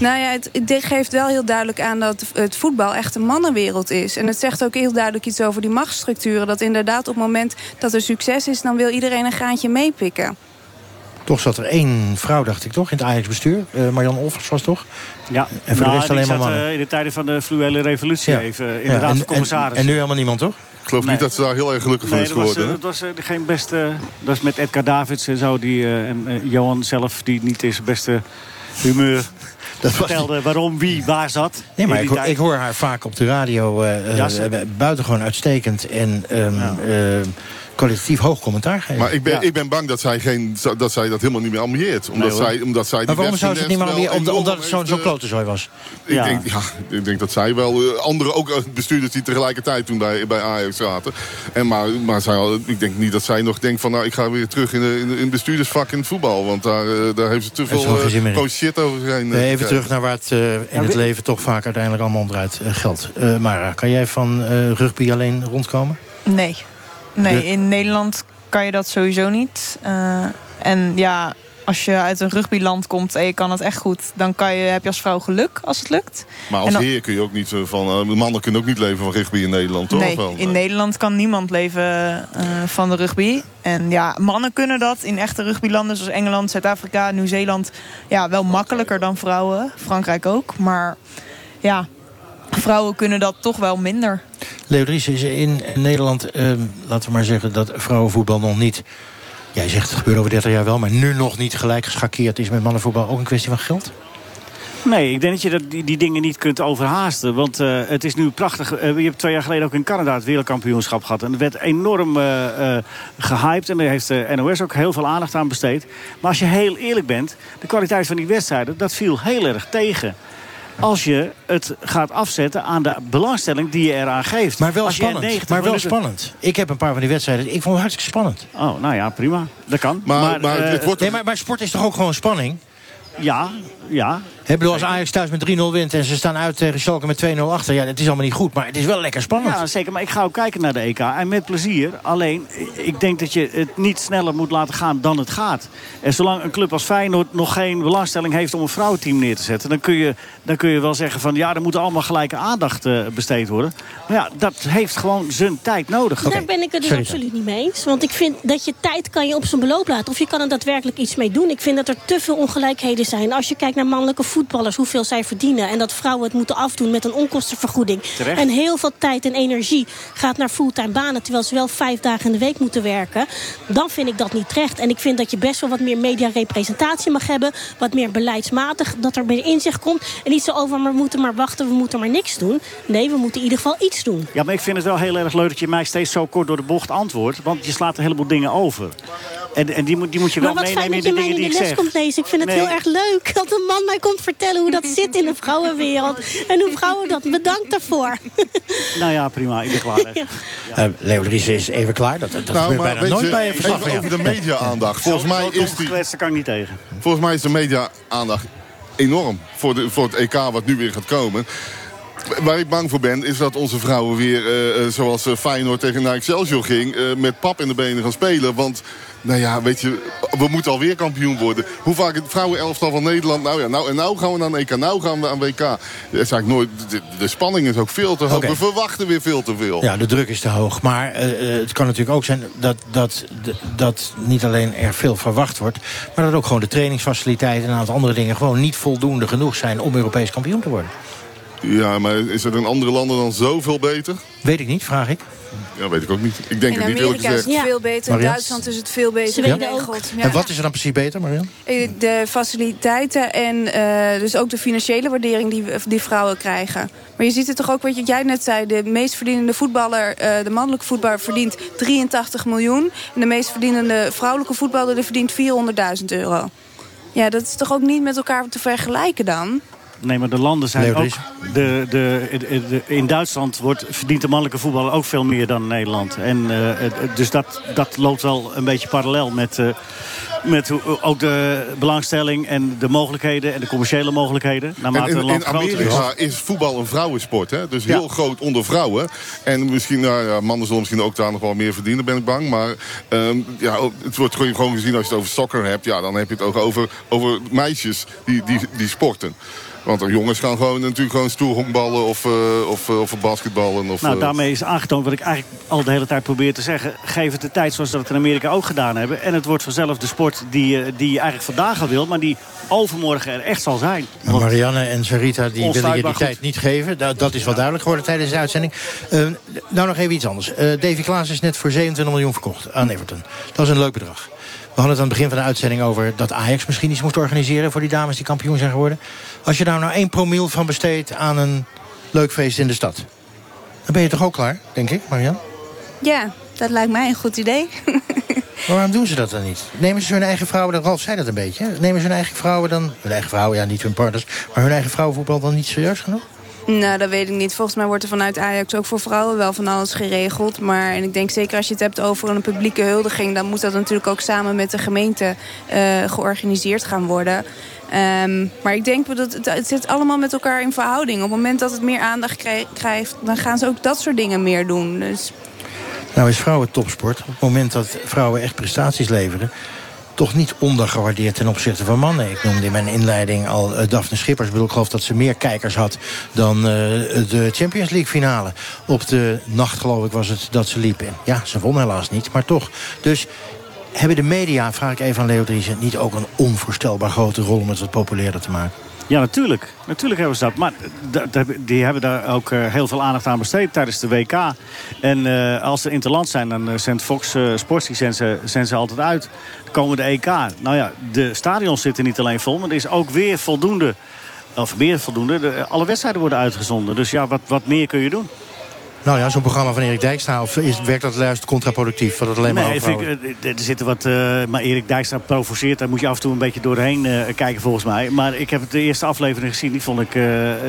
Nou ja, het, het geeft wel heel duidelijk aan dat het voetbal echt een mannenwereld is. En het zegt ook heel duidelijk iets over die machtsstructuren. Dat inderdaad op het moment dat er succes is, dan wil iedereen een gaantje meepikken. Toch zat er één vrouw, dacht ik, toch? In het Ajax-bestuur. Eh Marjan Olvers was toch? Ja, En voor de nou, rest die alleen maar mannen. eh, in de tijden van de fluwele revolutie Ja. even. Ja, Inderdaad, en- de commissaris. En, en nu helemaal niemand, toch? Ik geloof Nee. niet dat ze daar heel erg gelukkig van Nee, is dat was, geworden. hè? dat was eh, geen beste... Dat is met Edgar Davids en zo. Die, eh, en Johan zelf, die niet zijn beste humeur vertelde waarom wie waar zat. Nee, maar ik hoor, ik hoor haar vaak op de radio Ja, zeker. eh, buitengewoon uitstekend en ehm, eh, kwalitatief hoog commentaar geven. Maar ik ben, Ja. ik ben bang dat zij, geen, dat zij dat helemaal niet meer ambieert. Omdat, Nee, zij, omdat zij Maar die waarom zou ze het niet meer wel Omdat, omdat het zo'n heeft, zo eh, was. Ik, Ja. denk, ja, ik denk dat zij wel... eh, andere ook eh, bestuurders die tegelijkertijd toen bij, bij Ajax zaten. En maar, maar zij, al- ik denk niet dat zij nog denkt van... nou, ik ga weer terug in, de, in, het bestuurdersvak in het voetbal. Want daar, daar heeft ze te veel uh, shit over Eh, even terug naar waar het in het leven toch vaak uiteindelijk allemaal om draait. geld. Eh, Mara, kan jij van eh, rugby alleen rondkomen? Nee. Nee, in Nederland kan je dat sowieso niet. Eh, en ja, als je uit een rugbyland komt en je kan het echt goed... dan kan je, heb je als vrouw geluk als het lukt. Maar als dan- heer kun je ook niet eh, van... eh, mannen kunnen ook niet leven van rugby in Nederland, toch? Nee, Wel? in Nederland kan niemand leven van de rugby. En ja, mannen kunnen dat in echte rugbylanden zoals Engeland, Zuid-Afrika, Nieuw-Zeeland. Ja, wel makkelijker dan vrouwen. Frankrijk ook. Maar ja, vrouwen kunnen dat toch wel minder. Leo Dries is in Nederland, ehm, laten we maar zeggen... dat vrouwenvoetbal nog niet... Jij zegt het gebeurt over 30 jaar wel... maar nu nog niet gelijk geschakeerd is met mannenvoetbal. Ook een kwestie van geld? Nee, ik denk dat je dat, die, die dingen niet kunt overhaasten. Want eh, het is nu prachtig. Eh, je hebt twee jaar geleden ook in Canada het wereldkampioenschap gehad. En er werd enorm eh, eh, gehyped. En daar heeft de NOS ook heel veel aandacht aan besteed. Maar als je heel eerlijk bent, de kwaliteit van die wedstrijden... dat viel heel erg tegen. Als je het gaat afzetten aan de belangstelling die je eraan geeft. Maar wel spannend. 90 Maar wel minuten- spannend. Ik heb een paar van die wedstrijden. Ik vond het hartstikke spannend. Oh, nou ja, prima. Dat kan. Maar, eh, nee, maar, maar sport is toch ook gewoon spanning? Ja, ja. Ik bedoel, als Ajax thuis met 3-0 wint en ze staan uit tegen Schalke met 2-0 achter... ja, het is allemaal niet goed, maar het is wel lekker spannend. Ja, zeker. Maar ik ga ook kijken naar de EK. En met plezier. Alleen, ik denk dat je het niet sneller moet laten gaan dan het gaat. En zolang een club als Feyenoord nog geen belangstelling heeft om een vrouwenteam neer te zetten... dan kun je, dan kun je wel zeggen van ja, er moet allemaal gelijke aandacht eh, besteed worden. Maar ja, dat heeft gewoon zijn tijd nodig. Daar ben ik het dus absoluut niet mee eens. Want ik vind dat je tijd kan je op zijn beloop laten. Of je kan er daadwerkelijk iets mee doen. Ik vind dat er te veel ongelijkheden zijn. Als je kijkt naar mannelijke voetballers, hoeveel zij verdienen. En dat vrouwen het moeten afdoen met een onkostenvergoeding. Terecht. En heel veel tijd en energie gaat naar fulltime banen. Terwijl ze wel vijf dagen in de week moeten werken. Dan vind ik dat niet terecht. En ik vind dat je best wel wat meer mediarepresentatie mag hebben. Wat meer beleidsmatig. Dat er meer inzicht komt. En niet zo over, maar we moeten maar wachten, we moeten maar niks doen. Nee, we moeten in ieder geval iets doen. Ja, maar ik vind het wel heel erg leuk dat je mij steeds zo kort door de bocht antwoordt. Want je slaat een heleboel dingen over. En, en die, moet, die moet je wel Maar wat fijn meenemen in dat de je mij dingen in die de ik les zeg. komt lezen. Ik vind het Nee. heel erg leuk dat een man mij komt vertellen hoe dat zit in de vrouwenwereld. En hoe vrouwen dat. Bedankt daarvoor. Nou ja, prima. Ik ben klaar. hè. Eh, Leo Dries is even klaar. Dat, dat Nou, gebeurt maar bijna weet nooit je, bij een verslag even over de media-aandacht. Volgens mij is die... kan ik niet tegen. Volgens mij is de media-aandacht enorm voor, de, voor het EK wat nu weer gaat komen. Waar ik bang voor ben, is dat onze vrouwen weer, eh, eh, zoals Feyenoord tegen Excelsior ging... eh, met pap in de benen gaan spelen. Want, nou ja, weet je, we moeten alweer kampioen worden. Hoe vaak het vrouwenelftal van Nederland... Nou ja, nou, en nou gaan we naar een EK, nou gaan we aan WK. Dat is eigenlijk nooit... De, de spanning is ook veel te hoog. We verwachten weer veel te veel. Ja, de druk is te hoog. Maar eh, eh, het kan natuurlijk ook zijn dat, dat, dat niet alleen er veel verwacht wordt... maar dat ook gewoon de trainingsfaciliteiten en een aantal andere dingen... gewoon niet voldoende genoeg zijn om Europees kampioen te worden. Ja, maar is het in andere landen dan zoveel beter? Weet ik niet, vraag ik. Ja, weet ik ook niet. Ik denk In het niet, eerlijk Amerika is het veel beter. In? Duitsland is het veel beter geregeld. Ja. En wat is er dan precies beter, Marian? Eh, De faciliteiten en eh, dus ook de financiële waardering die, die vrouwen krijgen. Maar je ziet het toch ook, wat jij net zei... de meest verdienende voetballer, eh, de mannelijke voetballer... verdient 83 miljoen. En de meest verdienende vrouwelijke voetballer... die verdient 400.000 euro. Ja, dat is toch ook niet met elkaar te vergelijken dan? Nee, maar de landen zijn ook... De, de, de, de- in Duitsland wordt, verdient de mannelijke voetballer ook veel meer dan in Nederland. En, eh, dus dat, dat loopt wel een beetje parallel met, eh, met hoe- ook de belangstelling... en de mogelijkheden en de commerciële mogelijkheden. En Naarmate in, land in groter is. Amerika is voetbal een vrouwensport. Hè? Dus heel groot onder vrouwen. En misschien, nou ja, mannen zullen misschien ook daar nog wel meer verdienen, ben ik bang. Maar ehm, ja, ook- het wordt gewoon gewoon gezien als je het over soccer hebt. Ja, dan heb je het ook over, over meisjes die, die, die sporten. Want de jongens gaan gewoon natuurlijk gewoon stoel honkballen of, eh, of, eh, of basketballen. Of, Nou, eh, daarmee is aangetoond wat ik eigenlijk al de hele tijd probeer te zeggen. Geef het de tijd zoals dat het in Amerika ook gedaan hebben. En het wordt vanzelf de sport die, je- die je eigenlijk vandaag al wil... maar die overmorgen er echt zal zijn. Marianne en Sarita die willen je die goed. tijd niet geven. Dat, dat is wel duidelijk geworden tijdens de uitzending. Eh, nou nog even iets anders. Eh, Davy Klaas is net voor 27 miljoen verkocht aan Everton. Dat is een leuk bedrag. We hadden het aan het begin van de uitzending over dat Ajax misschien iets moest organiseren... voor die dames die kampioen zijn geworden. Als je daar nou één promiel van besteedt aan een leuk feest in de stad... dan ben je toch ook klaar, denk ik, Marianne? Ja, dat lijkt mij een goed idee. Maar waarom doen ze dat dan niet? Nemen ze hun eigen vrouwen, dan Ralf zei dat een beetje... nemen ze hun eigen vrouwen dan... hun eigen vrouwen, ja, niet hun partners... maar hun eigen vrouwenvoetbal dan niet serieus genoeg? Nou, dat weet ik niet. Volgens mij wordt er vanuit Ajax ook voor vrouwen wel van alles geregeld. Maar en ik denk zeker als je het hebt over een publieke huldiging... dan moet dat natuurlijk ook samen met de gemeente eh, georganiseerd gaan worden. Ehm, maar ik denk dat het, zit allemaal met elkaar in verhouding. Op het moment dat het meer aandacht krij- krijgt... dan gaan ze ook dat soort dingen meer doen. Dus Nou is vrouwen topsport. Op het moment dat vrouwen echt prestaties leveren... toch niet ondergewaardeerd ten opzichte van mannen. Ik noemde in mijn inleiding al uh, Daphne Schippers. Ik, bedoel, ik geloof dat ze meer kijkers had dan uh, de Champions League finale. Op de nacht geloof ik was het dat ze liep. En ja, ze won helaas niet, maar toch. Dus hebben de media, vraag ik even aan Leo Driessen... niet ook een onvoorstelbaar grote rol om het wat populairder te maken? Ja, natuurlijk. Natuurlijk hebben ze dat. Maar die hebben daar ook eh, heel veel aandacht aan besteed tijdens de WK. En uh, als ze interland zijn, dan eh, zendt Fox uh, Sports zendt ze, altijd uit. Dan komen de EK. Nou ja, de stadions zitten niet alleen vol, maar er is ook weer voldoende... of meer voldoende, de, alle wedstrijden worden uitgezonden. Dus ja, wat, wat meer kun je doen? Nou ja, zo'n programma van Erik Dijkstra... of is, werkt dat juist contraproductief? Wat het alleen maar nee, ik, er zitten wat... Uh, maar Erik Dijkstra provoceert. Daar moet je af en toe een beetje doorheen uh, kijken volgens mij. Maar ik heb de eerste aflevering gezien. Die vond ik, uh,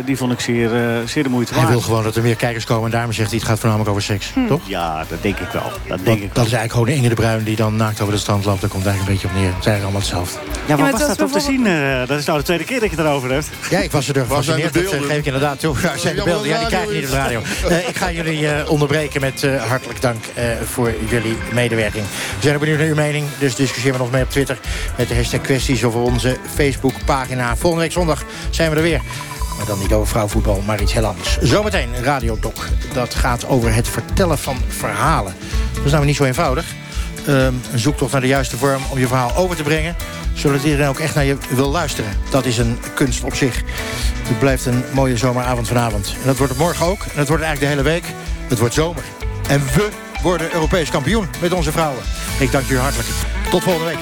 die vond ik zeer, zeer de moeite waard. Hij wil gewoon dat er meer kijkers komen. En daarom zegt hij het gaat voornamelijk over seks. Hm. Toch? Ja, dat denk ik wel. Dat, denk dat, ik wel. dat is eigenlijk gewoon Inge de Bruin... die dan naakt over de strand loopt. Daar komt eigenlijk een beetje op neer. Het zijn allemaal hetzelfde. Ja, maar was dat op te zien? dat is nou de tweede keer dat je het erover hebt. Ja, ik was er gefascineerd. Dat geef ik inderdaad toe. Waar zijn de beelden? Ja, die krijg je niet op de radio. ik ga jullie onderbreken met uh, hartelijk dank uh, voor jullie medewerking. We zijn benieuwd naar uw mening, dus discussieer met ons mee op Twitter... met de hashtag kwesties of onze Facebookpagina. Volgende week zondag zijn we er weer. Maar dan niet over vrouwenvoetbal, maar iets heel anders. Zometeen Radio Doc. Dat gaat over het vertellen van verhalen. Dat is nou niet zo eenvoudig. Um, een zoektocht naar de juiste vorm om je verhaal over te brengen... zodat iedereen ook echt naar je wil luisteren. Dat is een kunst op zich. Het blijft een mooie zomeravond vanavond. En dat wordt het morgen ook. En dat wordt eigenlijk de hele week. Het wordt zomer. En we worden Europees kampioen met onze vrouwen. Ik dank jullie hartelijk. Tot volgende week.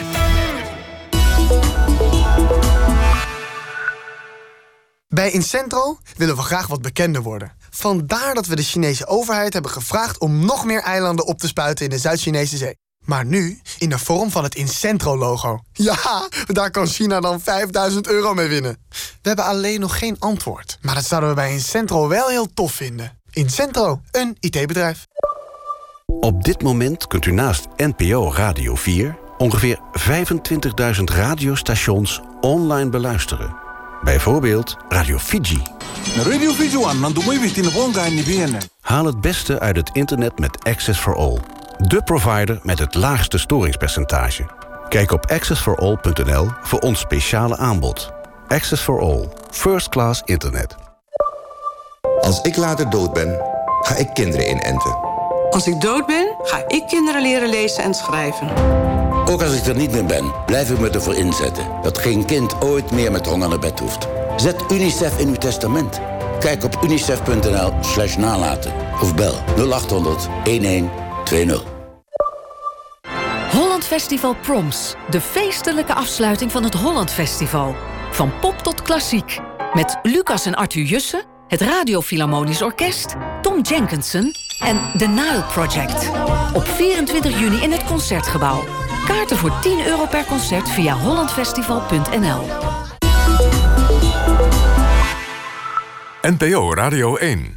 Bij Incentro willen we graag wat bekender worden. Vandaar dat we de Chinese overheid hebben gevraagd... om nog meer eilanden op te spuiten in de Zuid-Chinese zee. Maar nu in de vorm van het Incentro-logo. Ja, daar kan China dan 5000 euro mee winnen. We hebben alleen nog geen antwoord. Maar dat zouden we bij Incentro wel heel tof vinden. Incentro, een IT-bedrijf. Op dit moment kunt u naast NPO Radio 4... ongeveer 25.000 radiostations online beluisteren. Bijvoorbeeld Radio Fiji. Radio Fiji Haal het beste uit het internet met Access for All. De provider met het laagste storingspercentage. Kijk op accessforall.nl voor ons speciale aanbod. Access for All. First class internet. Als ik later dood ben, ga ik kinderen inenten. Als ik dood ben, ga ik kinderen leren lezen en schrijven. Ook als ik er niet meer ben, blijf ik me ervoor inzetten... dat geen kind ooit meer met honger naar bed hoeft. Zet UNICEF in uw testament. Kijk op unicef.nl slash nalaten. Of bel 0800 1120. Holland Festival Proms. De feestelijke afsluiting van het Holland Festival. Van pop tot klassiek. Met Lucas en Arthur Jussen, het Radio Philharmonisch Orkest... Tom Jenkinson en The Nile Project. Op 24 juni in het Concertgebouw. Kaarten voor 10 euro per concert via hollandfestival.nl. NPO Radio 1